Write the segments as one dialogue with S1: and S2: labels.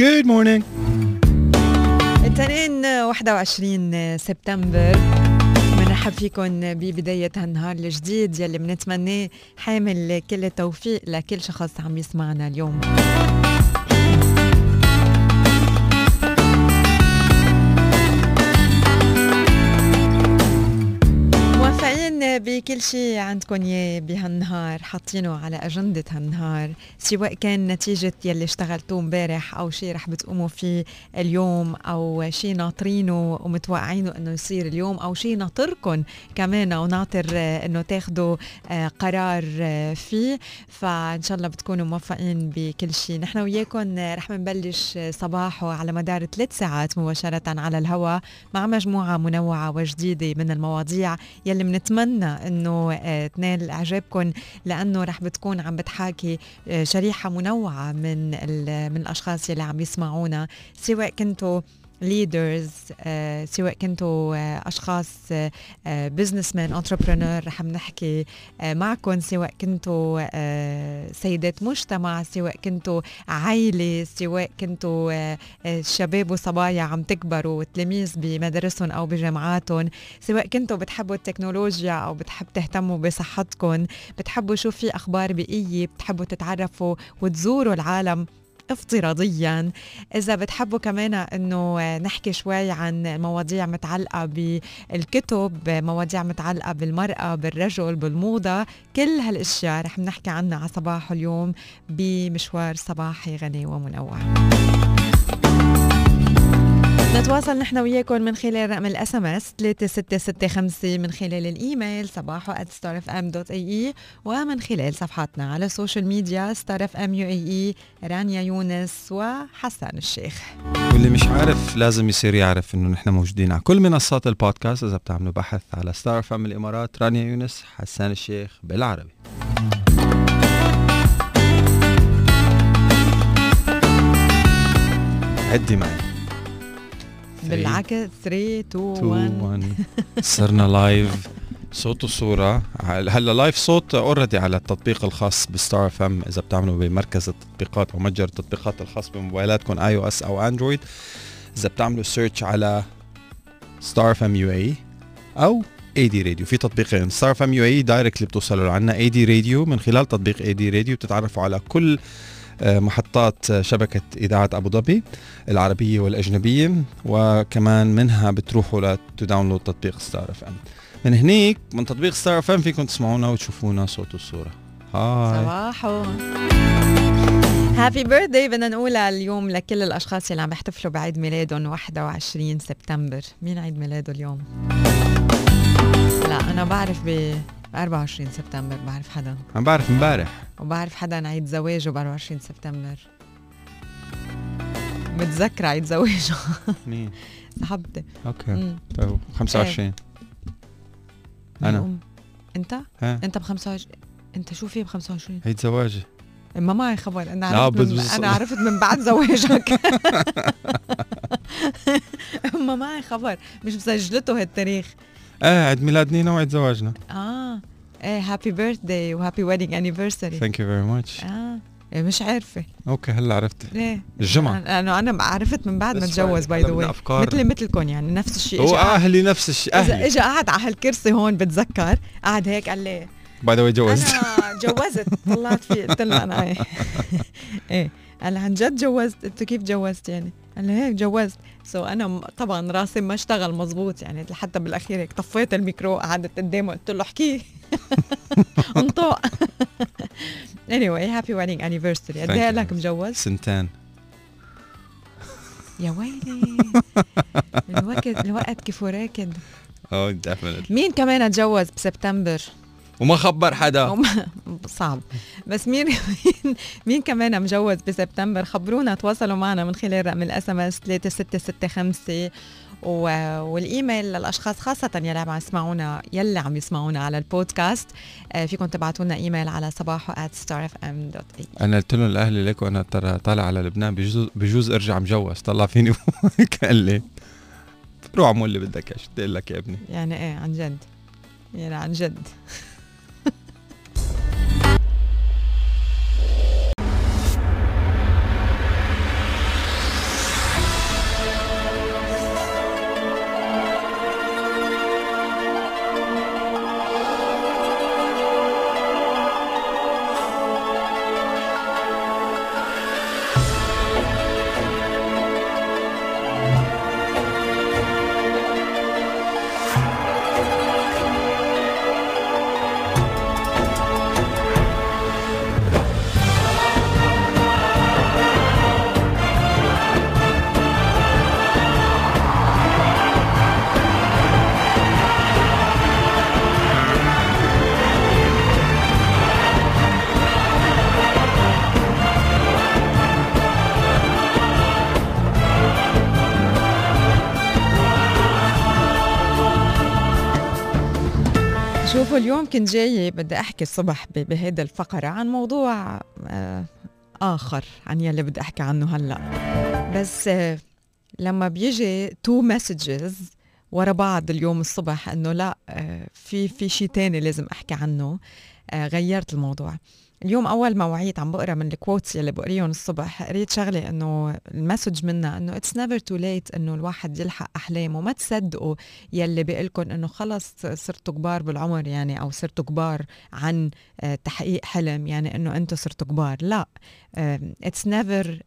S1: Good morning.
S2: الاثنين 21 سبتمبر. بنرحب فيكم ببداية هالنهار الجديد يلي بنتمناه حامل كل التوفيق لكل شخص عم يسمعنا اليوم. بكل شيء عندكم اياه بهالنهار حاطينه على أجندة هالنهار. سواء كان نتيجة يلي اشتغلتوه امبارح أو شيء رح بتقوموا فيه اليوم أو شيء ناطرينه ومتوقعينه إنه يصير اليوم أو شيء ناطركم كمان وناطر آه، إنه تاخذوا آه، قرار آه، فيه. فإن شاء الله بتكونوا موفقين بكل شيء. نحن وياكم رح نبلش صباحه على مدار ثلاث ساعات مباشرة على الهواء مع مجموعة منوعة وجديدة من المواضيع يلي إنه آه، تنال اعجابكم لأنه رح بتكون عم بتحاكي آه، شريحة منوعة من من الأشخاص يلي عم يسمعونا سواء كنتوا leaders سواء كنتوا آه، أشخاص businessman entrepreneur رح نحكي آه، معكم. سواء كنتوا سيدات مجتمع سواء كنتوا عائلة سواء كنتوا شباب وصبايا عم تكبروا وتلاميذ بمدارسهم أو بجامعاتهم. سواء كنتوا بتحبوا التكنولوجيا أو بتحب تهتموا بصحتكم بتحبوا شو في أخبار بيئية بتحبوا تتعرفوا وتزوروا العالم. افتراضيا. إذا بتحبوا كمان إنه نحكي شوي عن مواضيع متعلقة بالكتب مواضيع متعلقة بالمرأة بالرجل بالموضة كل هالأشياء رح نحكي عنها على صباح اليوم بمشوار صباحي غني ومنوع. نتواصل نحن وياكم من خلال رقم ال SMS 3665 من خلال الإيميل صباحو @starfm.ae ومن خلال صفحاتنا على ال social media ستار اف ام UAE رانيا يونس وحسن الشيخ.
S1: واللي مش عارف لازم يصير يعرف إنه نحن موجودين على كل منصات البودكاست. إذا بتعملوا بحث على ستار اف ام الإمارات رانيا يونس حسان الشيخ بالعربي. عدي معي.
S2: بالعكس 3 2
S1: 2
S2: 1
S1: 1 صرنا live صوت وصورة. هلا live صوت already على التطبيق الخاص بستار اف ام إذا بتعملوا بمركز التطبيقات أو متجر التطبيقات الخاص بموبايلاتكم iOS أو Android إذا بتعملوا search على ستار اف ام UAE أو AD Radio في تطبيقين. ستار اف ام UAE directly بتوصلوا لعنا AD Radio من خلال تطبيق AD Radio بتتعرفوا على كل محطات آه، شبكة إذاعة أبو ظبي العربية والأجنبية وكمان منها بتروحوا ل تـ download تطبيق ستار إف إم. من هنيك من تطبيق ستار إف إم فيكم تسمعونا وتشوفونا صوت وصورة هاي.
S2: صباحو. Happy birthday بدنا نقولها اليوم لكل الأشخاص اللي عم يحتفلوا بعيد ميلادهم 21 سبتمبر. مين عيد ميلاده اليوم؟ لا أنا بعرف ب 24 سبتمبر بعرف حدا.
S1: عم بعرف امبارح.
S2: وبعرف حدا عيد زواجه ب 24 سبتمبر. متذكرة عيد زواجه.
S1: مين؟
S2: صاحبتي. أوكي.
S1: طيب 25 أنا.
S2: الأم. أنت؟
S1: ها؟
S2: أنت ب 25 أنت شو في ب 25
S1: عيد زواجي.
S2: ما معي خبر. أنا
S1: لا،
S2: عرفت من أنا عرفت من بعد زواجك. ما معي خبر. مش مسجلته هالتاريخ.
S1: آه عيد ميلاد نينا وعيد زواجنا.
S2: آه إيه هابي بيرثداي وهابي ويدنج انيفرساري
S1: ثانك يو فيري ماتش
S2: آه إيه مش عارفة.
S1: أوكي هلأ عرفت.
S2: ليه؟
S1: الجمعة.
S2: أنا أنا عرفت من بعد ما
S1: That's
S2: تجوز
S1: fine.
S2: باي ذا واي. مثلي مثلكم يعني نفس الشيء.
S1: هو
S2: قعد-
S1: أهلي نفس الشيء
S2: اذا
S1: أهلي.
S2: اجى قعد على هالكرسي هون بتذكر؟ قعد هيك قال لي
S1: باي ذا واي جوزت
S2: أنا جوزت. طلعت فيه. قلت له أنا إيه. إيه. قال عن جد جوزت؟ قلت له كيف جوزت يعني؟ قال لي هيك جوزت سو so أنا طبعا راسي ما اشتغل مزبوط يعني لحتى بالأخير هيك طفيت الميكرو قعدت قدامه قلت له احكي. انطق anyway happy wedding anniversary. قد
S1: إيه.
S2: لك مجوز؟
S1: سنتين.
S2: يا ويلي. الوقت الوقت كيف راكد.
S1: آه definitely
S2: مين كمان تجوز بسبتمبر؟
S1: وما خبر حدا.
S2: صعب. بس مين مين, كمان مجوز بسبتمبر؟ خبرونا تواصلوا معنا من خلال رقم ال SMS 3665 و- والإيميل للأشخاص خاصة يلي عم يسمعونا يلي عم يسمعونا على البودكاست. آه، فيكم تبعتوا لنا إيميل على صباحو
S1: أنا قلت لهم الاهلي ليكوا أنا ترى طالع على لبنان بجوز بجوز أرجع مجوز طلع فيني قال لي. روح اعمل اللي بدك أقول لك يا ابني؟
S2: يعني إيه عن جد. يعني عن جد. شوفوا اليوم كنت جاية بدي أحكي الصبح بهيدا الفقرة عن موضوع آه آخر عن يلي بدي أحكي عنه هلأ. بس آه لما بيجي two messages ورا بعض اليوم الصبح إنه لا آه في في شيء تاني لازم أحكي عنه غيرت الموضوع. اليوم أول ما وعيت عم بقرأ من ال quotes يلي بقريهم الصبح قريت شغلة إنه ال message منها إنه it's never too late إنه الواحد يلحق أحلامه ما تصدقوا يلي بيقول إنه خلص صرتوا كبار بالعمر يعني أو صرتوا كبار عن آه، تحقيق حلم يعني إنه أنتم صرتوا كبار لا it's never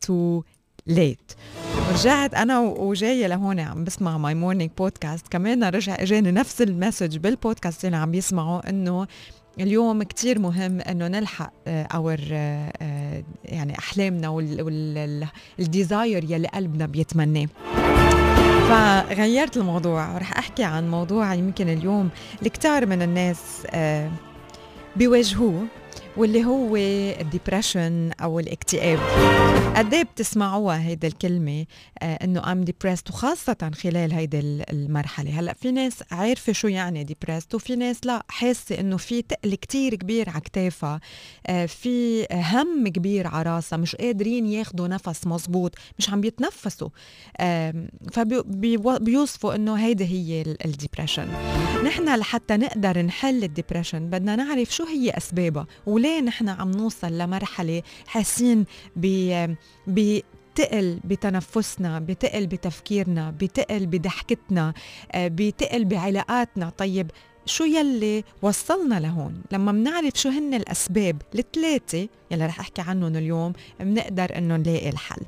S2: too late رجعت أنا وجاية لهون عم بسمع my morning podcast كمان رجع إجاني نفس ال message بال podcast اللي عم يسمعوا إنه اليوم كتير مهم إنه نلحق our آه، آه، يعني أحلامنا وال desire يلي قلبنا بيتمناه. فغيرت الموضوع ورح أحكي عن موضوع يمكن اليوم الكتار من الناس آه، بيواجهوه. واللي هو ال depression أو الاكتئاب. قد إيه بتسمعوها هيدي الكلمة؟ آه إنه I'm depressed وخاصة خلال هيدي المرحلة. هلأ في ناس عارفة شو يعني depressed وفي ناس لا حاسة إنه في تقل كتير كبير على كتافها. آه في هم كبير على راسها مش قادرين ياخذوا نفس مزبوط مش عم بيتنفسوا. آه فبيوصفوا إنه هيدي هي ال depression نحن لحتى نقدر نحل ال depression بدنا نعرف شو هي أسبابها وليه نحن عم نوصل لمرحلة حاسين ب بتقل بتنفسنا بتقل بتفكيرنا بتقل بضحكتنا آه، بتقل بعلاقاتنا. طيب شو يلي وصلنا لهون؟ لما بنعرف شو هن الأسباب الثلاثة يلي رح أحكي عنهم اليوم بنقدر إنه نلاقي الحل.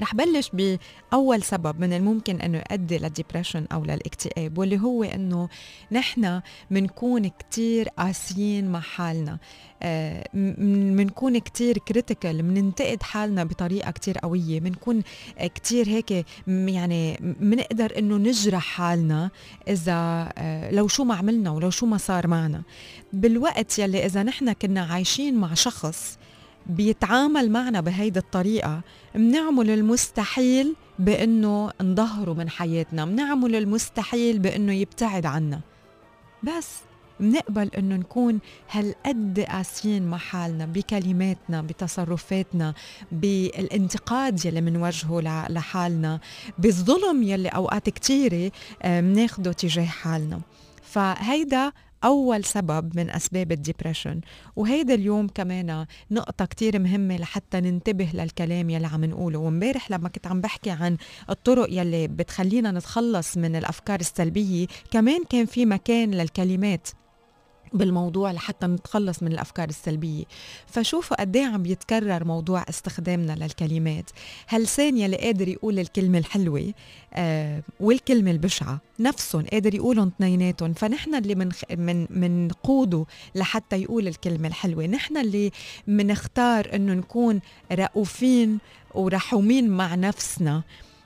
S2: رح بلش بأول سبب من الممكن أنه يؤدي لل depression أو للاكتئاب واللي هو أنه نحن منكون كتير قاسيين مع حالنا. منكون كتير critical مننتقد حالنا بطريقة كتير قوية. منكون كتير هيك يعني منقدر إنه نجرح حالنا إذا آه، لو شو ما عملنا ولو شو ما صار معنا. بالوقت يلي إذا نحن كنا عايشين مع شخص بيتعامل معنا بهيدي الطريقة. بنعمل المستحيل بأنه نظهره من حياتنا. بنعمل المستحيل بأنه يبتعد عنا. بس بنقبل إنه نكون هالقد قاسيين مع حالنا بكلماتنا بتصرفاتنا بالانتقاد يلي منوجهه لحالنا بالظلم يلي أوقات كتيرة آه، تجاه حالنا. فهيدا أول سبب من أسباب الديبرشن وهيدا اليوم كمان نقطة كتير مهمة لحتى ننتبه للكلام يلي عم نقوله. ومبارح لما كنت عم بحكي عن الطرق يلي بتخلينا نتخلص من الأفكار السلبية كمان كان في مكان للكلمات. بالموضوع لحتى نتخلص من الأفكار السلبية. فشوفوا قد إيه عم يتكرر موضوع استخدامنا للكلمات. هاللسان يلي قادر يقول الكلمة الحلوة؟ آه والكلمة البشعة. نفسهم قادر يقولهم اثنيناتهم. فنحن اللي من من منقوده لحتى يقول الكلمة الحلوة. نحن اللي منختار إنه نكون رؤوفين ورحومين مع نفسنا.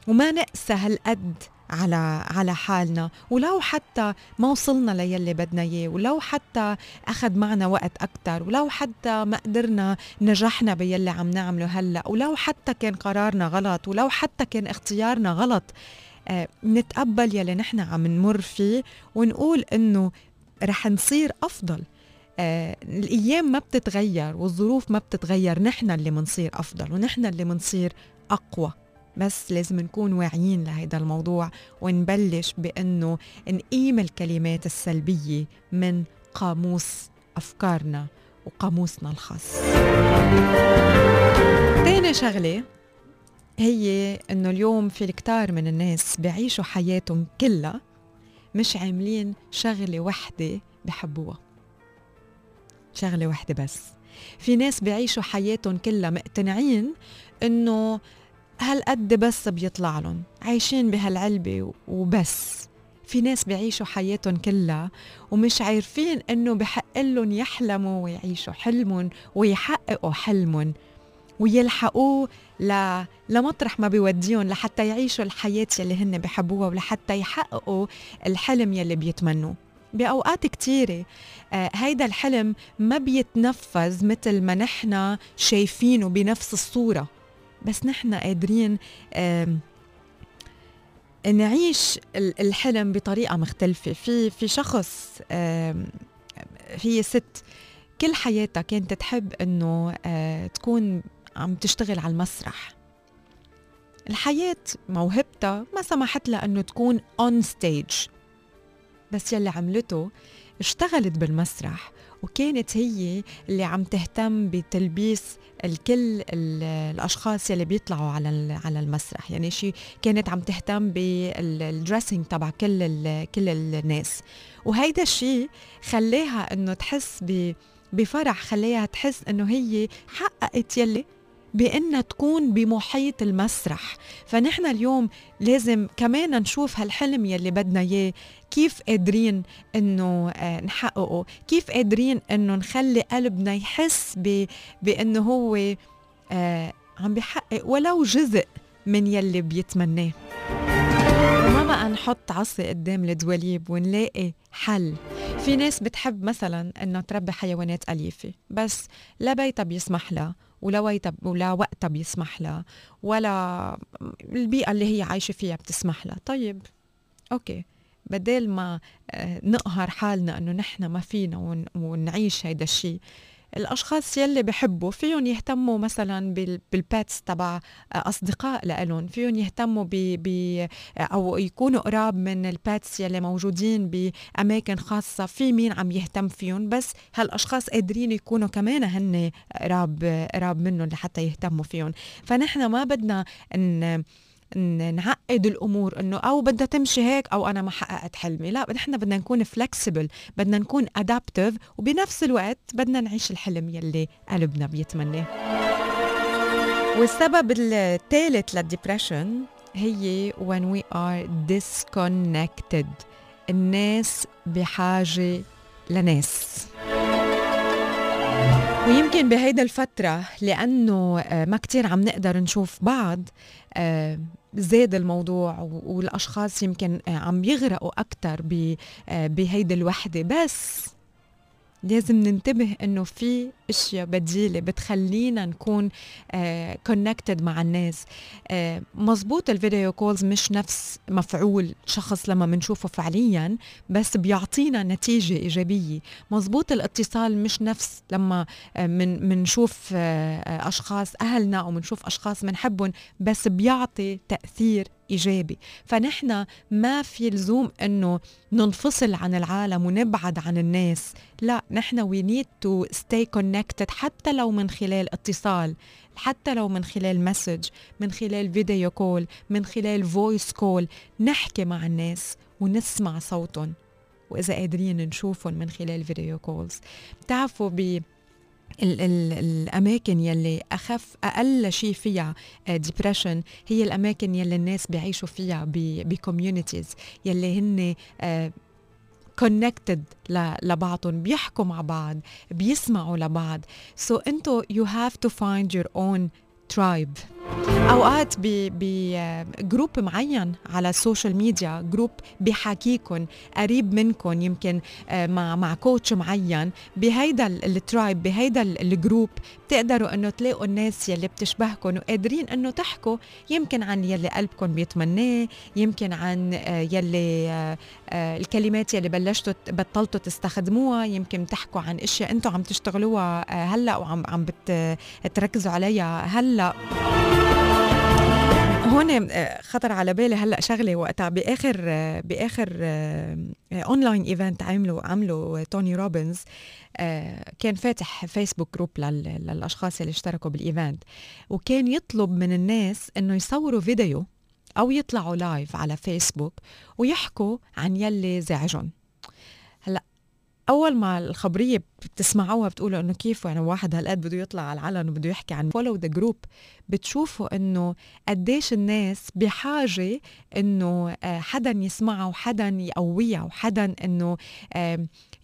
S2: وما نقسى هالقد على على حالنا ولو حتى ما وصلنا ليلي بدنا إياه ولو حتى أخذ معنا وقت أكثر ولو حتى ما قدرنا نجحنا بيلي عم نعمله هلأ ولو حتى كان قرارنا غلط ولو حتى كان اختيارنا غلط آه نتقبل يلي نحن عم نمر فيه ونقول إنه رح نصير أفضل. آه الأيام ما بتتغير والظروف ما بتتغير نحن اللي منصير أفضل ونحن اللي منصير أقوى. بس لازم نكون واعيين لهذا الموضوع ونبلش بأنه نقيم الكلمات السلبية من قاموس أفكارنا وقاموسنا الخاص. تاني شغلة هي إنه اليوم في الكتار من الناس بيعيشوا حياتهم كلها مش عاملين شغلة وحدة بحبوها. شغلة وحدة بس. في ناس بيعيشوا حياتهم كلها مقتنعين إنه هالقد بس بيطلع لهم. عايشين بهالعلبة وبس. في ناس بيعيشوا حياتهم كلها ومش عارفين إنه بحق لهم يحلموا ويعيشوا حلمهم ويحققوا حلمهم ويلحقوه ل... لمطرح ما بيوديهم لحتى يعيشوا الحياة يلي هن بحبوها ولحتى يحققوا الحلم يلي بيتمنوه. بأوقات كتيرة آه هيدا الحلم ما بيتنفذ مثل ما نحن شايفينه بنفس الصورة. بس نحن قادرين نعيش الحلم بطريقة مختلفة. في في شخص هي ست كل حياتها كانت تحب إنه تكون عم تشتغل على المسرح. الحياة موهبتها ما سمحت لها إنه تكون on stage بس يلي عملته اشتغلت بالمسرح. وكانت هي اللي عم تهتم بتلبيس الكل الأشخاص يلي بيطلعوا على على المسرح. يعني شيء كانت عم تهتم بالدريسنج تبع كل كل الناس. وهيدا الشيء خلاها إنه تحس بفرح خلاها تحس إنه هي حققت يلي بأنها تكون بمحيط المسرح. فنحن اليوم لازم كمان نشوف هالحلم يلي بدنا إياه. كيف قادرين إنه آه، نحققه؟ كيف قادرين إنه نخلي قلبنا يحس بأنه هو آه، عم بيحقق ولو جزء من يلي بيتمناه. وما بقى نحط عصي قدام الدواليب ونلاقي حل. في ناس بتحب مثلا إنه تربي حيوانات أليفة بس لا بيتها بيسمح لها. ولا ويتها ولا وقتها بيسمح لها ولا البيئة اللي هي عايشة فيها بتسمح لها. طيب okay. بدل ما آه، نقهر حالنا إنه نحن ما فينا ونعيش هيدا الشيء الأشخاص يلي بحبوا فيهم يهتموا مثلا بال pets تبع أصدقاء لهم فيهم يهتموا ب ب أو يكونوا قراب من ال pets يلي موجودين بأماكن خاصة في مين عم يهتم فيهم؟ بس هالأشخاص قادرين يكونوا كمان هن قراب قراب منهم لحتى يهتموا فيهم. فنحن ما بدنا إن نعقد الأمور إنه أو بدها تمشي هيك أو أنا ما حققت حلمي. لا نحن بدنا نكون flexible بدنا نكون adaptive وبنفس الوقت بدنا نعيش الحلم يلي قلبنا بيتمناه. والسبب الثالث لل depression هي when we are disconnected الناس بحاجة لناس. ويمكن بهيدا الفترة لأنه ما كتير عم نقدر نشوف بعض زاد الموضوع والأشخاص يمكن آه، عم يغرقوا أكتر بهيدي الوحدة. بس لازم ننتبه إنه في أشياء بديلة بتخلينا نكون connected uh, مع الناس. مزبوط ال video calls مش نفس مفعول شخص لما بنشوفه فعليا بس بيعطينا نتيجة إيجابية. مزبوط الاتصال مش نفس لما من منشوف أشخاص أهلنا أو منشوف أشخاص بنحبهم بس بيعطي تأثير إيجابي. فنحن ما في لزوم إنه ننفصل عن العالم ونبعد عن الناس. لا نحن we need to stay connected حتى لو من خلال اتصال حتى لو من خلال message من خلال video call من خلال voice call نحكي مع الناس ونسمع صوتهم وإذا قادرين نشوفهم من خلال video calls بتعرفوا ب ال ال الأماكن يلي أخف أقل شيء فيها depression آه، هي الأماكن يلي الناس بيعيشوا فيها ب communities يلي هن connected آه، لبعضهم بيحكوا مع بعض بيسمعوا لبعض. so انتو you have to find your own tribe أوقات ب group معين على ال social media group بحاكيكم قريب منكم يمكن آه، مع مع coach معين. بهيدا ال tribe بهيدا ال group بتقدروا إنه تلاقوا الناس يلي بتشبهكم وقادرين إنه تحكوا يمكن عن يلي قلبكم بيتمناه يمكن عن آه، يلي آه، الكلمات يلي بلشتوا بطلتوا تستخدموها. يمكن تحكوا عن إشياء أنتم عم تشتغلوها هلأ وعم عم بتركزوا عليها هلأ. هون آه، خطر على بالي هلا شغلة وقتها. بآخر آه، بآخر اونلاين آه، event عملوا عملوا توني روبنز كان فاتح فيسبوك group للأشخاص اللي اشتركوا بال event وكان يطلب من الناس إنه يصوروا فيديو أو يطلعوا live على فيسبوك ويحكوا عن يلي زعجهم هلا أول ما الخبرية بتسمعوها بتقولوا إنه كيف يعني واحد هالقد بده يطلع على العلن وبده يحكي عن follow the group بتشوفوا إنه قديش الناس بحاجة إنه آه، حدا يسمعها وحدا يقويها وحدا إنه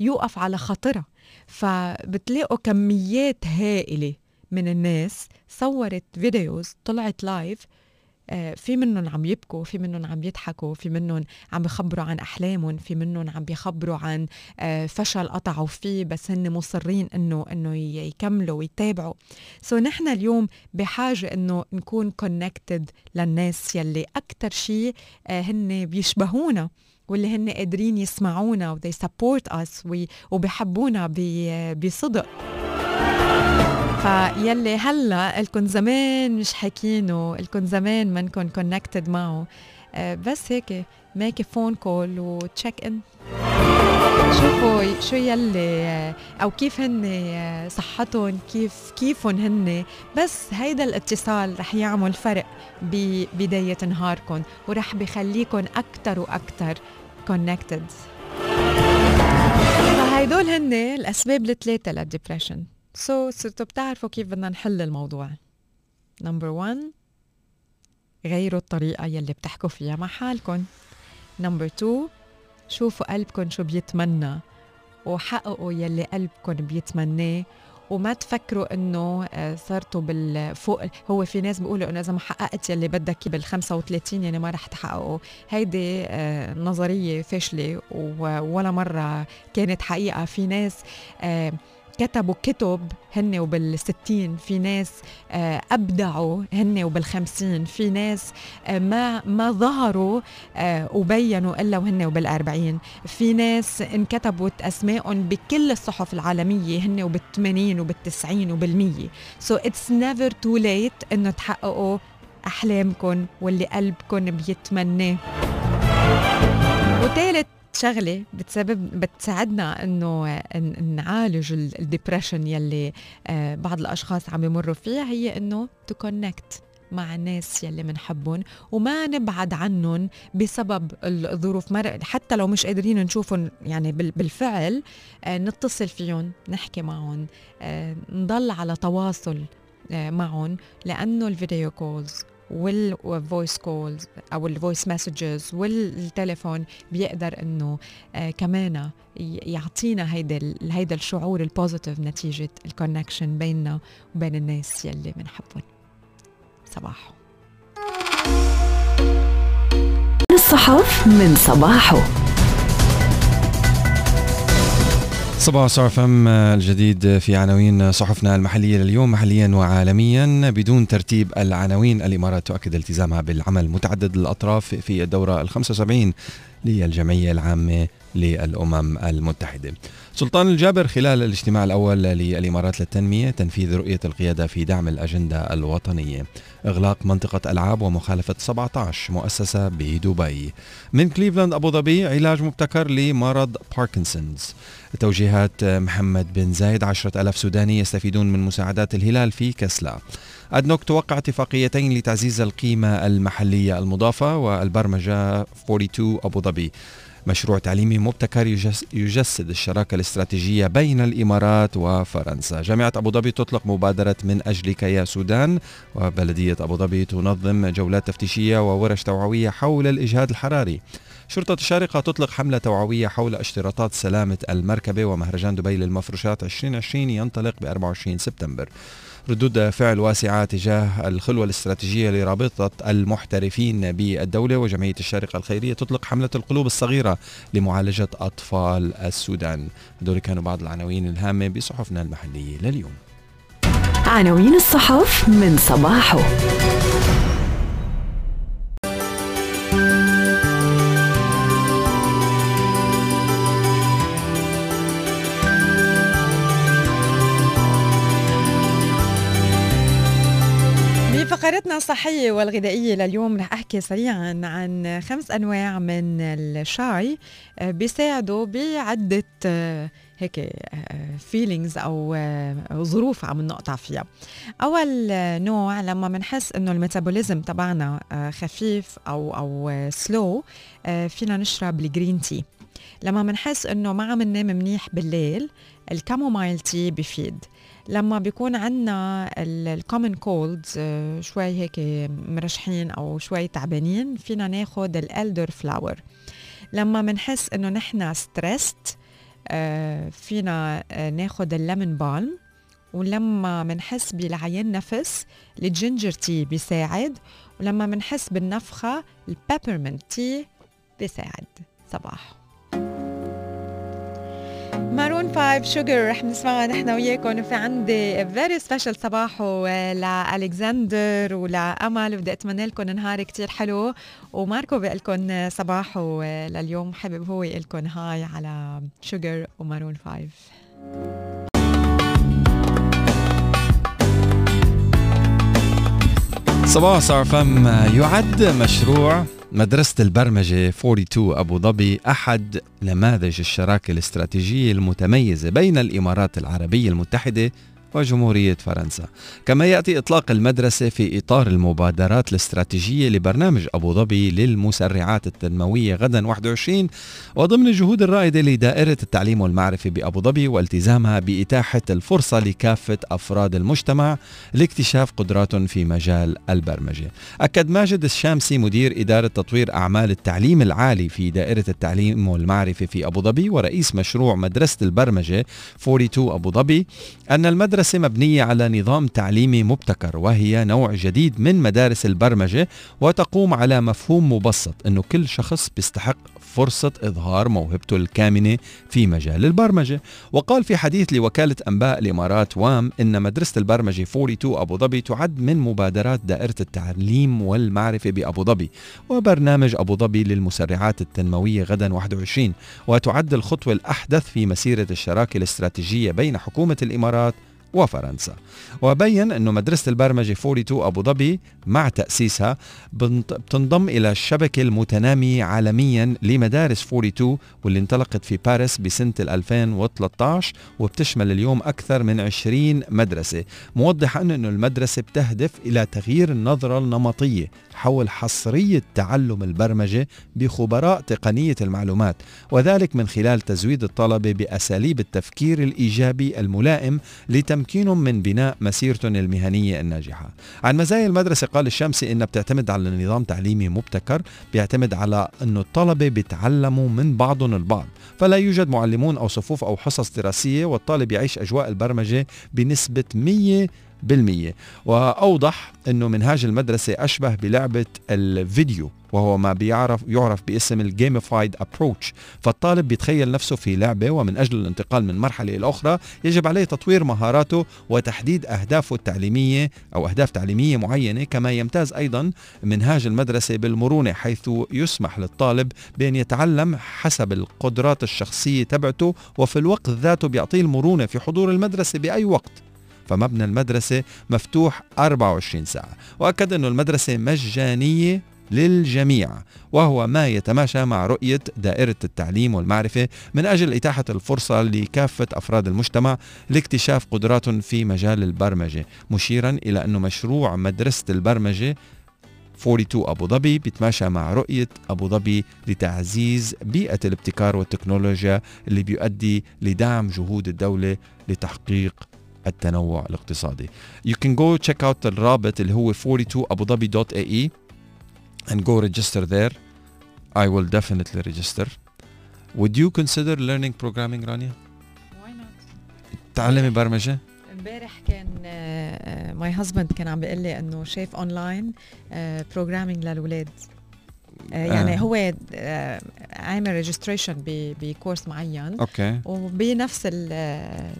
S2: يوقف على خاطرها. فبتلاقوا كميات هائلة من الناس صورت videos طلعت live في منهم عم يبكوا في منهم عم يضحكوا في منهم عم بخبروا عن أحلامهم في منهم عم بيخبروا عن آه، فشل قطعوا فيه بس هن مصرين إنه إنه يكملوا ويتابعوا. so نحن اليوم بحاجة إنه نكون connected للناس يلي أكثر شيء هن بيشبهونا واللي هن قادرين يسمعونا وبيحبونا بصدق. فيلي هلا الكن زمان مش حاكينه الكن زمان منكن connected معه. آه، بس هيك make phone call و check in شوفوا شو يلي آه، أو كيف هن آه، صحتهم كيف كيفهم هن بس هيدا الاتصال رح يعمل فرق ببدايه نهاركم ورح بخليكم أكثر وأكثر connected فهيدول هن الأسباب الثلاثة لل depression so, صرتوا بتعرفوا كيف بدنا نحل الموضوع. number 1 غيروا الطريقة يلي بتحكوا فيها مع حالكم number 2 شوفوا قلبكم شو بيتمنى وحققوا يلي قلبكم بيتمناه وما تفكروا إنه آه، صرتوا بالفوق هو في ناس بيقولوا إنه إذا ما حققت يلي بدك بال 35 يعني ما رح تحققه. هيدي آه، نظرية فاشلة ولا مرة كانت حقيقة. في ناس آه، كتبوا كتب هن وبالستين في ناس آه، أبدعوا هن وبالخمسين في ناس آه، ما ما ظهروا آه، وبينوا إلا وهن وبالأربعين. في ناس انكتبت أسمائهم بكل الصحف العالمية هن وبالثمانين وبالتسعين وبالمية. So it's never too late إنه تحققوا أحلامكم واللي قلبكم بيتمناه. وثالث شغلة بتسبب بتساعدنا إنه نعالج ال depression يلي آه، بعض الأشخاص عم يمروا فيها هي إنه to connect مع الناس يلي بنحبهم وما نبعد عنهم بسبب الظروف. حتى لو مش قادرين نشوفهم يعني بالفعل آه، نتصل فيهم نحكي معهم آه، نضل على تواصل معهم لأنه ال video calls وال voice calls أو ال voice messages والتليفون بيقدر إنه آه كمان يعطينا هيدا هيدا الشعور ال positive نتيجة ال connection بيننا وبين الناس يلي بنحبهم صباحو.
S3: الصحف من صباحه
S1: صباح صار فم الجديد في عناوين صحفنا المحلية لليوم محليا وعالميا. بدون ترتيب العناوين الإمارات تؤكد التزامها بالعمل متعدد الأطراف في الدورة ال 75 للجمعية العامة للأمم المتحدة. سلطان الجابر خلال الاجتماع الأول للإمارات للتنمية تنفيذ رؤية القيادة في دعم الأجندة الوطنية. إغلاق منطقة ألعاب ومخالفة 17 مؤسسة بدبي. من كليفلاند أبو ظبي علاج مبتكر لمرض باركنسونز. توجيهات محمد بن زايد. عشرة ألاف سوداني يستفيدون من مساعدات الهلال في كسلا. أدنوك توقع اتفاقيتين لتعزيز القيمة المحلية المضافة والبرمجة 42 أبو ظبي. مشروع تعليمي مبتكر يجسد الشراكة الاستراتيجية بين الإمارات وفرنسا. جامعة أبو ظبي تطلق مبادرة من أجلك يا سودان وبلدية أبو ظبي تنظم جولات تفتيشية وورش توعوية حول الإجهاد الحراري. شرطة الشارقة تطلق حملة توعوية حول اشتراطات سلامة المركبة ومهرجان دبي للمفروشات 2020 ينطلق ب 24 سبتمبر. ردود فعل واسعة تجاه الخلوة الاستراتيجية لرابطة المحترفين بالدولة وجمعية الشارقة الخيرية تطلق حملة القلوب الصغيرة لمعالجة أطفال السودان. هذول كانوا بعض العناوين الهامة بصحفنا المحلية لليوم.
S3: عناوين الصحف من صباحه.
S2: فقرتنا الصحية والغذائية لليوم رح أحكي سريعا عن خمس أنواع من الشاي آه، بيساعدوا بعدة آه، هيك feelings آه، أو ظروف عم نقطع فيها. أول نوع لما بنحس إنه ال metabolism تبعنا خفيف أو أو slow فينا نشرب ال green tea لما بنحس إنه ما عم ننام منيح بالليل ال chamomile tea بفيد. لما بيكون عندنا ال common cold آه، شوي هيك مرشحين أو شوي تعبانين فينا ناخد ال elderflower لما بنحس إنه نحن stressed آه، فينا آه، ناخد ال lemon balm ولما بنحس بلعيان نفس ال ginger tea بيساعد. ولما بنحس بالنفخة ال peppermint tea بيساعد. صباح. Maroon 5 Sugar رح نسمعها نحن وياكم. وفي عندي very special صباحو لالكسندر ولامل وبدي أتمنى لكم نهار كتير حلو. وماركو بقول لكم صباحو لليوم. حابب هو يقول لكم هاي على شوجر ومارون 5
S1: صباح صار فم. يعد مشروع مدرسة البرمجة 42 أبو ظبي أحد نماذج الشراكة الاستراتيجية المتميزة بين الإمارات العربية المتحدة وجمهورية فرنسا. كما يأتي إطلاق المدرسة في إطار المبادرات الاستراتيجية لبرنامج أبو ظبي للمسرعات التنموية غدا 21 وضمن الجهود الرائدة لدائرة التعليم والمعرفة بأبو ظبي والتزامها بإتاحة الفرصة لكافة أفراد المجتمع لاكتشاف قدراتهم في مجال البرمجة. أكد ماجد الشامسي مدير إدارة تطوير أعمال التعليم العالي في دائرة التعليم والمعرفة في أبو ظبي ورئيس مشروع مدرسة البرمجة 42 أبو ظبي أن المدرسة المدرسة مبنية على نظام تعليمي مبتكر وهي نوع جديد من مدارس البرمجة وتقوم على مفهوم مبسط أنه كل شخص بيستحق فرصة إظهار موهبته الكامنة في مجال البرمجة. وقال في حديث لوكالة أنباء الإمارات وام إن مدرسة البرمجة 42 أبو ظبي تعد من مبادرات دائرة التعليم والمعرفة بأبو ظبي وبرنامج أبو ظبي للمسرعات التنموية غدا 21 وتعد الخطوة الأحدث في مسيرة الشراكة الاستراتيجية بين حكومة الإمارات وفرنسا. وبين أنه مدرسة البرمجة 42 أبو ظبي مع تأسيسها بتنضم إلى الشبكة المتنامية عالميا لمدارس 42 واللي انطلقت في باريس بسنة 2013 وبتشمل اليوم أكثر من 20 مدرسة. موضحا أنه المدرسة بتهدف إلى تغيير النظرة النمطية حول حصرية تعلم البرمجة بخبراء تقنية المعلومات وذلك من خلال تزويد الطلبة بأساليب التفكير الإيجابي الملائم لتمكينهم من بناء مسيرتهم المهنية الناجحة. عن مزايا المدرسة قال الشمسي إنها بتعتمد على نظام تعليمي مبتكر بيعتمد على أنه الطلبة بيتعلموا من بعضهم البعض. فلا يوجد معلمون أو صفوف أو حصص دراسية والطالب يعيش أجواء البرمجة بنسبة 100 بالمية وأوضح أنه منهاج المدرسة أشبه بلعبة الفيديو وهو ما بيعرف يعرف باسم ال gamified approach فالطالب بيتخيل نفسه في لعبة ومن أجل الانتقال من مرحلة إلى أخرى يجب عليه تطوير مهاراته وتحديد أهدافه التعليمية أو أهداف تعليمية معينة كما يمتاز أيضا منهاج المدرسة بالمرونة حيث يسمح للطالب بأن يتعلم حسب القدرات الشخصية تبعته وفي الوقت ذاته بيعطيه المرونة في حضور المدرسة بأي وقت. فمبنى المدرسة مفتوح 24 ساعة. وأكد أن المدرسة مجانية للجميع وهو ما يتماشى مع رؤية دائرة التعليم والمعرفة من أجل إتاحة الفرصة لكافة أفراد المجتمع لاكتشاف قدراتهم في مجال البرمجة. مشيرا إلى أن مشروع مدرسة البرمجة 42 أبو ظبي بيتماشى مع رؤية أبو ظبي لتعزيز بيئة الابتكار والتكنولوجيا اللي بيؤدي لدعم جهود الدولة لتحقيق التنوع الاقتصادي. You can go check out الرابط اللي هو 42abudabi.ae and go register there. I will definitely register. Would you consider learning programming رانيا؟
S2: Why not?
S1: تعلمي برمجة؟
S2: امبارح كان my husband كان عم بيقول لي إنه شايف online programming للاولاد يعني
S1: آه.
S2: هو آه، عامل registration ب course معين
S1: okay
S2: وبنفس ال-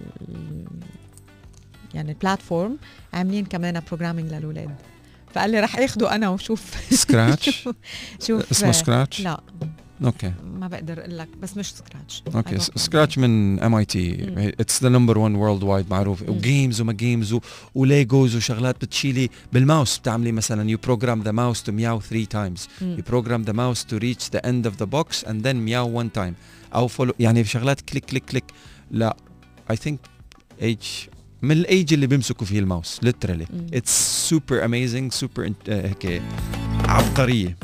S2: يعني ال platform عاملين كمان programming للاولاد فقال لي رح آخده أنا وشوف.
S1: Scratch
S2: شوف
S1: اسمه Scratch؟
S2: لا.
S1: okay
S2: ما بقدر أقول لك بس مش سكراتش
S1: أوكي سكراتش من ام اي تي. اتس ذا نمبر 1 وورلد وايد معروف.
S2: و
S1: games وما games و Legos وشغلات بتشيلي بالماوس. بتعملي مثلا you program the mouse to meow 3 times you program the mouse to reach the end of the box and then meow one time. أو follow يعني شغلات click click click لا. I think age من الايج اللي بيمسكوا فيه الماوس literally
S2: مم.
S1: it's super amazing super uh, هيك عبقرية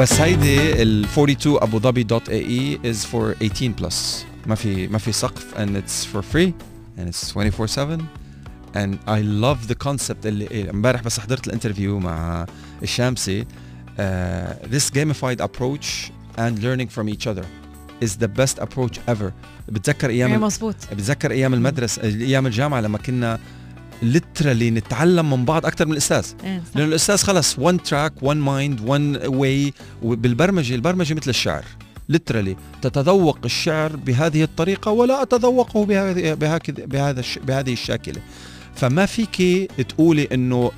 S1: بس هيدي ال 42 ابو ظبي دوت اي اي is for 18 plus ما في ما في سقف and it's for free and it's 24 7 and I love the concept اللي امبارح بس حضرت الانترفيو مع الشامسي uh, this gamified approach and learning from each other is the best approach ever. بتذكر أيام
S2: مزبوط
S1: بتذكر أيام المدرسة أيام الجامعة لما كنا literally نتعلم من بعض أكثر من
S2: الأستاذ. صح.
S1: لأنه الأستاذ خلص one track one mind one way وبالبرمجة البرمجة مثل الشعر. literally تتذوق الشعر بهذه الطريقة ولا أتذوقه بهذه بهكذا بهذا بهذه الشاكلة. فما فيك تقولي إنه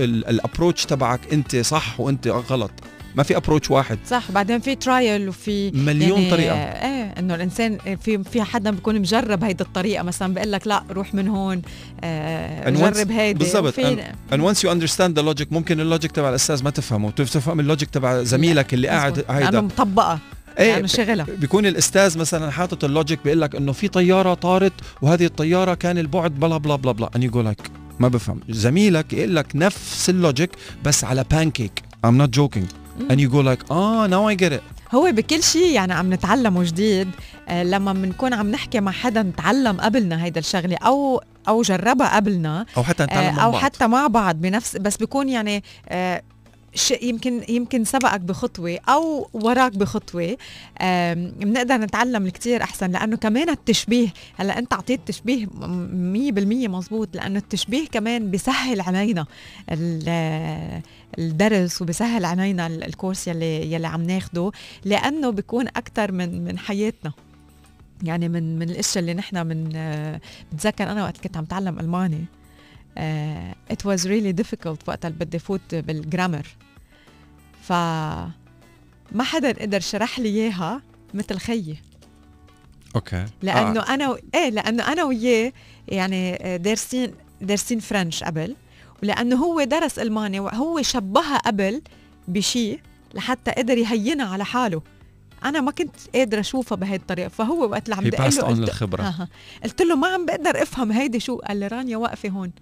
S1: ال approach تبعك أنت صح وأنت غلط. ما في approach واحد.
S2: صح بعدين في trial وفي
S1: مليون
S2: يعني
S1: طريقة.
S2: إيه إنه الإنسان في في حدا بيكون مجرب هيدي الطريقة. مثلا بيقول لك لا روح من هون آه جرب هيدي.
S1: بالضبط. and once you understand the logic ممكن ال logic تبع الأستاذ ما تفهمه. تفهم ال logic تبع زميلك اللي قاعد.
S2: لأنه
S1: هيدا
S2: مطبقة
S1: إيه
S2: لأنه شغلها
S1: بيكون الأستاذ مثلا حاطط ال logic بيقول لك إنه في طيارة طارت وهذه الطيارة كان البعد بلا بلا بلا بلا. You go like ما بفهم. زميلك يقول لك نفس ال logic بس على بانكيك I'm not joking. And you go like آه now I get it.
S2: هو بكل شيء يعني عم نتعلمه جديد آه، لما بنكون عم نحكي مع حدا تعلم قبلنا هيدا الشغلة أو أو جربها قبلنا.
S1: أو حتى نتعلم
S2: آه، أو
S1: بعض.
S2: حتى مع بعض بنفس بس بيكون يعني آه، يمكن يمكن سبقك بخطوة أو وراك بخطوة. بنقدر نتعلم كتير أحسن لأنه كمان التشبيه هلأ أنت أعطيت تشبيه م- 100% مزبوط لأنه التشبيه كمان بيسهل علينا ال- الدرس وبيسهل علينا ال- الكورس يلي يلي عم ناخده لأنه بيكون أكثر من من حياتنا. يعني من من الأشياء اللي نحن من بتذكر أنا وقت كنت عم تعلم ألماني. It was really difficult وقت اللي بدي فوت بالجرامر ف ما حدا قدر شرح لي إياها مثل خيي.
S1: أوكي.
S2: لأنه
S1: آه.
S2: أنا و... إيه لأنه أنا وياه يعني آه، دارسين دارسين فرنش قبل. ولأنه هو درس ألماني وهو شبهها قبل بشيء لحتى قدر يهينها على حاله. أنا ما كنت قادرة أشوفها بهي الطريقة. فهو وقت اللي عم
S1: passed
S2: له قلت,
S1: الخبرة.
S2: قلت له ما عم بقدر أفهم هيدي شو؟ قال لي رانيا واقفة هون.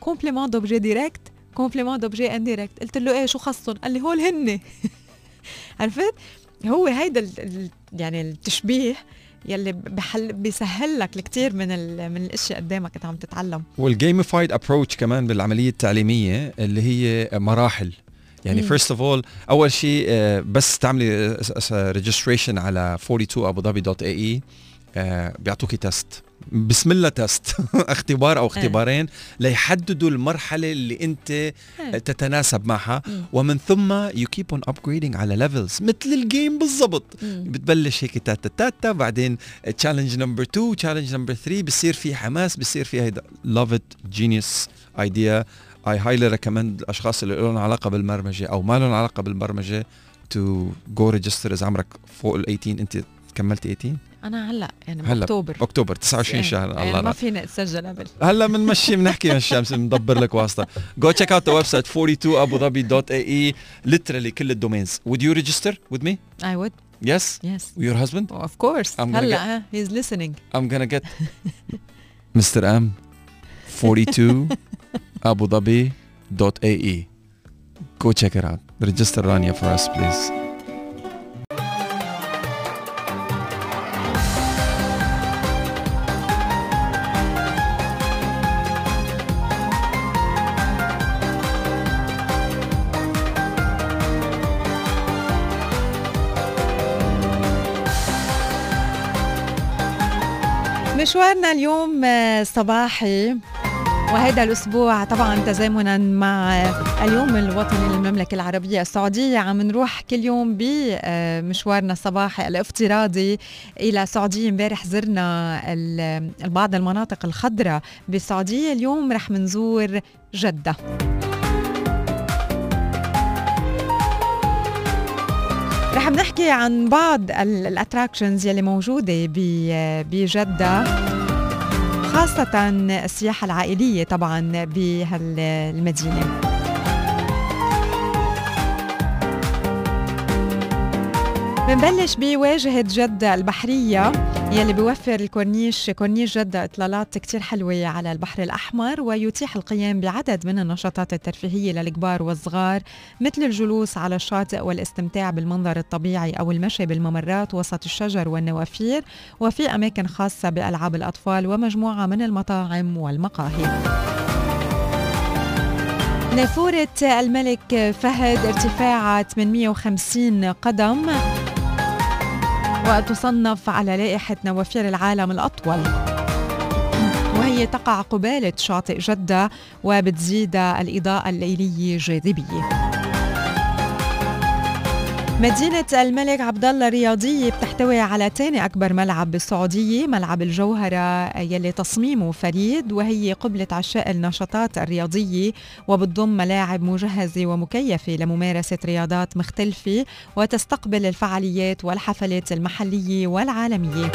S2: complément d'objet direct complément d'objet indirect قلت له إيه شو خصهم؟ قال لي هول هن عرفت؟ هو هيدا ال- يعني التشبيه يلي بحل بيسهل لك الكثير من من الأشياء قدامك انت عم تتعلم.
S1: وال gamified approach كمان بالعملية التعليمية اللي هي مراحل. يعني. first of all أول شيء آه، بس تعملي registration على 42 أبو ظبي dot AE بيعطوكي test بسم الله test اختبار أو اختبارين ليحددوا المرحلة اللي أنت
S2: إيه.
S1: تتناسب معها.
S2: مم.
S1: ومن ثم you keep on upgrading على levels مثل ال game
S2: بالضبط.
S1: بتبلش هيك تاتا تاتا بعدين challenge number 2 challenge number 3 بصير في حماس بصير في هيدا. love it genius idea I highly recommend الأشخاص اللي لهم علاقة بالبرمجة أو ما لهم علاقة بالبرمجة to go register إذا عمرك فوق ال 18 أنت كملت 18
S2: أنا هلا يعني
S1: هلا
S2: باكتوبر
S1: اكتوبر 29 شهر
S2: يعني
S1: الله
S2: ما
S1: لا
S2: فينا اتسجل قبل
S1: هلا بنمشي بنحكي من الشمس بندبر لك واسطه go check out the website 42 ابو ظبي dot AE literally كل ال domains would you register with me
S2: I would
S1: yes
S2: yes
S1: your husband
S2: of course
S1: I'm
S2: هلا ها he's listening
S1: I'm gonna get Mr. M 42 Abu Dhabi dot AE. Go check it out. Register Rania for us, please.
S2: اليوم آه، صباحي. وهذا الأسبوع طبعا تزامنا مع آه، اليوم الوطني للمملكة العربية السعودية. عم نروح كل يوم بمشوارنا الصباحي الافتراضي إلى السعودية امبارح زرنا بعض المناطق الخضراء بالسعودية اليوم رح منزور جدة. رح بنحكي عن بعض الاتراكشنز يلي موجودة بجدة. خاصة السياحة العائلية طبعا بهالمدينة. بنبلش بواجهة جدة البحرية يلي بيوفر الكورنيش كورنيش جدة إطلالات كتير حلوة على البحر الأحمر ويتيح القيام بعدد من النشاطات الترفيهية للكبار والصغار مثل الجلوس على الشاطئ والاستمتاع بالمنظر الطبيعي أو المشي بالممرات وسط الشجر والنوافير وفي أماكن خاصة بألعاب الأطفال ومجموعة من المطاعم والمقاهي. نافورة الملك فهد ارتفاعها 850 قدم. وتصنف على لائحة نوافير العالم الأطول. وهي تقع قبالة شاطئ جدة وبتزيد الإضاءة الليلية جاذبية. مدينة الملك عبد الله الرياضية بتحتوي على ثاني أكبر ملعب بالسعودية ملعب الجوهرة يلي تصميمه فريد وهي قبلة عشاء النشاطات الرياضية وبتضم ملاعب مجهزة ومكيفة لممارسة رياضات مختلفة وتستقبل الفعاليات والحفلات المحلية والعالمية.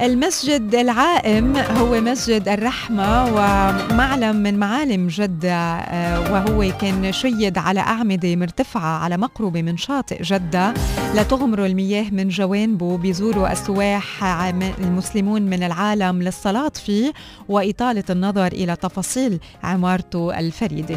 S2: المسجد العائم هو مسجد الرحمة ومعلم من معالم جدة آه، وهو كان شيد على أعمدة مرتفعة على مقربة من شاطئ جدة. لتغمر المياه من جوانبه بيزوروا السواح المسلمون من العالم للصلاة فيه وإطالة النظر إلى تفاصيل عمارته الفريدة.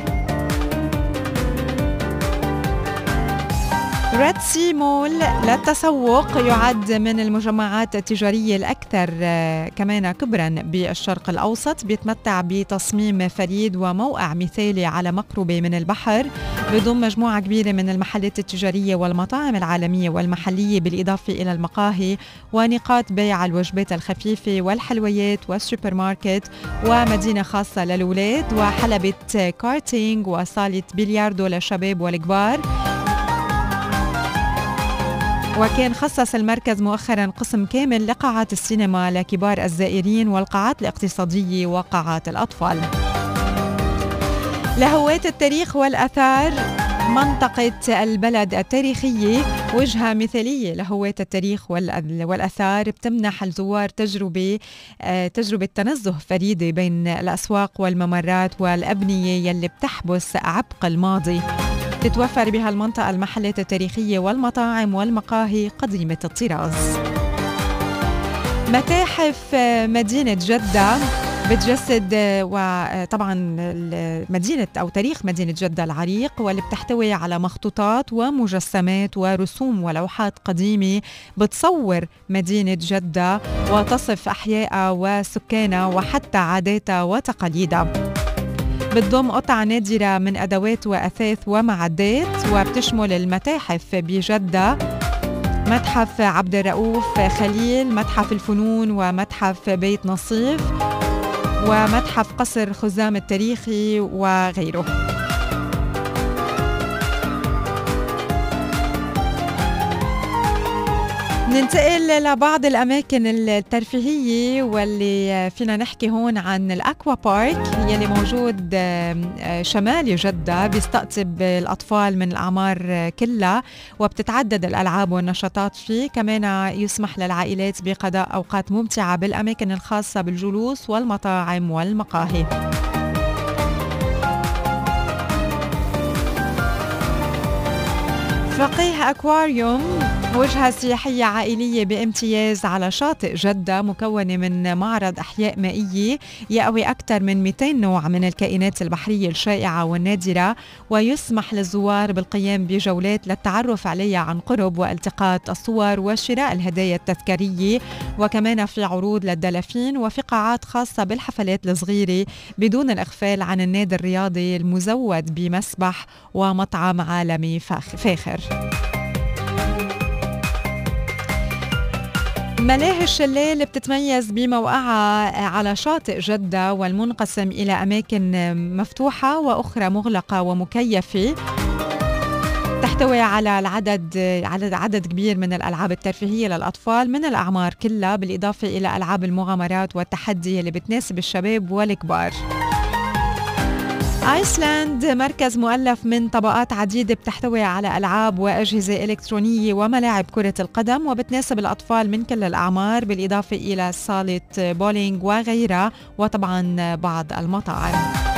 S2: ريد سي مول للتسوق يعد من المجمعات التجارية الأكثر آه، كمان كبرا بالشرق الأوسط. بيتمتع بتصميم فريد وموقع مثالي على مقربة من البحر. بضم مجموعة كبيرة من المحلات التجارية والمطاعم العالمية والمحلية بالإضافة إلى المقاهي ونقاط بيع الوجبات الخفيفة والحلويات والسوبر ماركت ومدينة خاصة للأولاد وحلبة كارتينج وصالة بلياردو للشباب والكبار. وكان خصص المركز مؤخرا قسم كامل لقاعات السينما لكبار الزائرين والقاعات الاقتصادية وقاعات الأطفال. لهواة التاريخ والأثار منطقة البلد التاريخية وجهة مثالية. لهواة التاريخ والأثار بتمنح الزوار تجربة آه، تجربة تنزه فريدة بين الأسواق والممرات والأبنية يلي بتحبس عبق الماضي. تتوفر بها المنطقة المحلات التاريخية والمطاعم والمقاهي قديمة الطراز. متاحف مدينة جدة بتجسد وطبعا مدينة أو تاريخ مدينة جدة العريق واللي بتحتوي على مخطوطات ومجسمات ورسوم ولوحات قديمة بتصور مدينة جدة وتصف أحيائها وسكانها وحتى عاداتها وتقاليدها. بتضم قطع نادرة من أدوات وأثاث ومعدات وبتشمل المتاحف بجدة متحف عبد الرؤوف خليل متحف الفنون ومتحف بيت نصيف ومتحف قصر خزام التاريخي وغيره. ننتقل لبعض الأماكن الترفيهية واللي فينا نحكي هون عن الأكوا بارك. يلي موجود شمال جدة بيستقطب الأطفال من الأعمار كلها وبتتعدد الألعاب والنشاطات فيه. كمان يسمح للعائلات بقضاء أوقات ممتعة بالأماكن الخاصة بالجلوس والمطاعم والمقاهي. فقيه أكواريوم وجهة سياحية عائلية بامتياز على شاطئ جدة مكونة من معرض أحياء مائية يأوي أكثر من 200 نوع من الكائنات البحرية الشائعة والنادرة ويسمح للزوار بالقيام بجولات للتعرف عليها عن قرب والتقاط الصور وشراء الهدايا التذكارية. وكمان في عروض للدلافين وفي قاعات خاصة بالحفلات الصغيرة بدون الإغفال عن النادي الرياضي المزود بمسبح ومطعم عالمي فاخر. ملاهي الشلال بتتميز بموقعها على شاطئ جدة والمنقسم إلى أماكن مفتوحة وأخرى مغلقة ومكيفة. تحتوي على العدد على عدد كبير من الألعاب الترفيهية للأطفال من الأعمار كلها بالإضافة إلى ألعاب المغامرات والتحدي اللي بتناسب الشباب والكبار. ايسلاند مركز مؤلف من طبقات عديدة بتحتوي على ألعاب وأجهزة إلكترونية وملاعب كرة القدم وبتناسب الأطفال من كل الأعمار بالإضافة إلى صالة بولينج وغيرها وطبعا بعض المطاعم.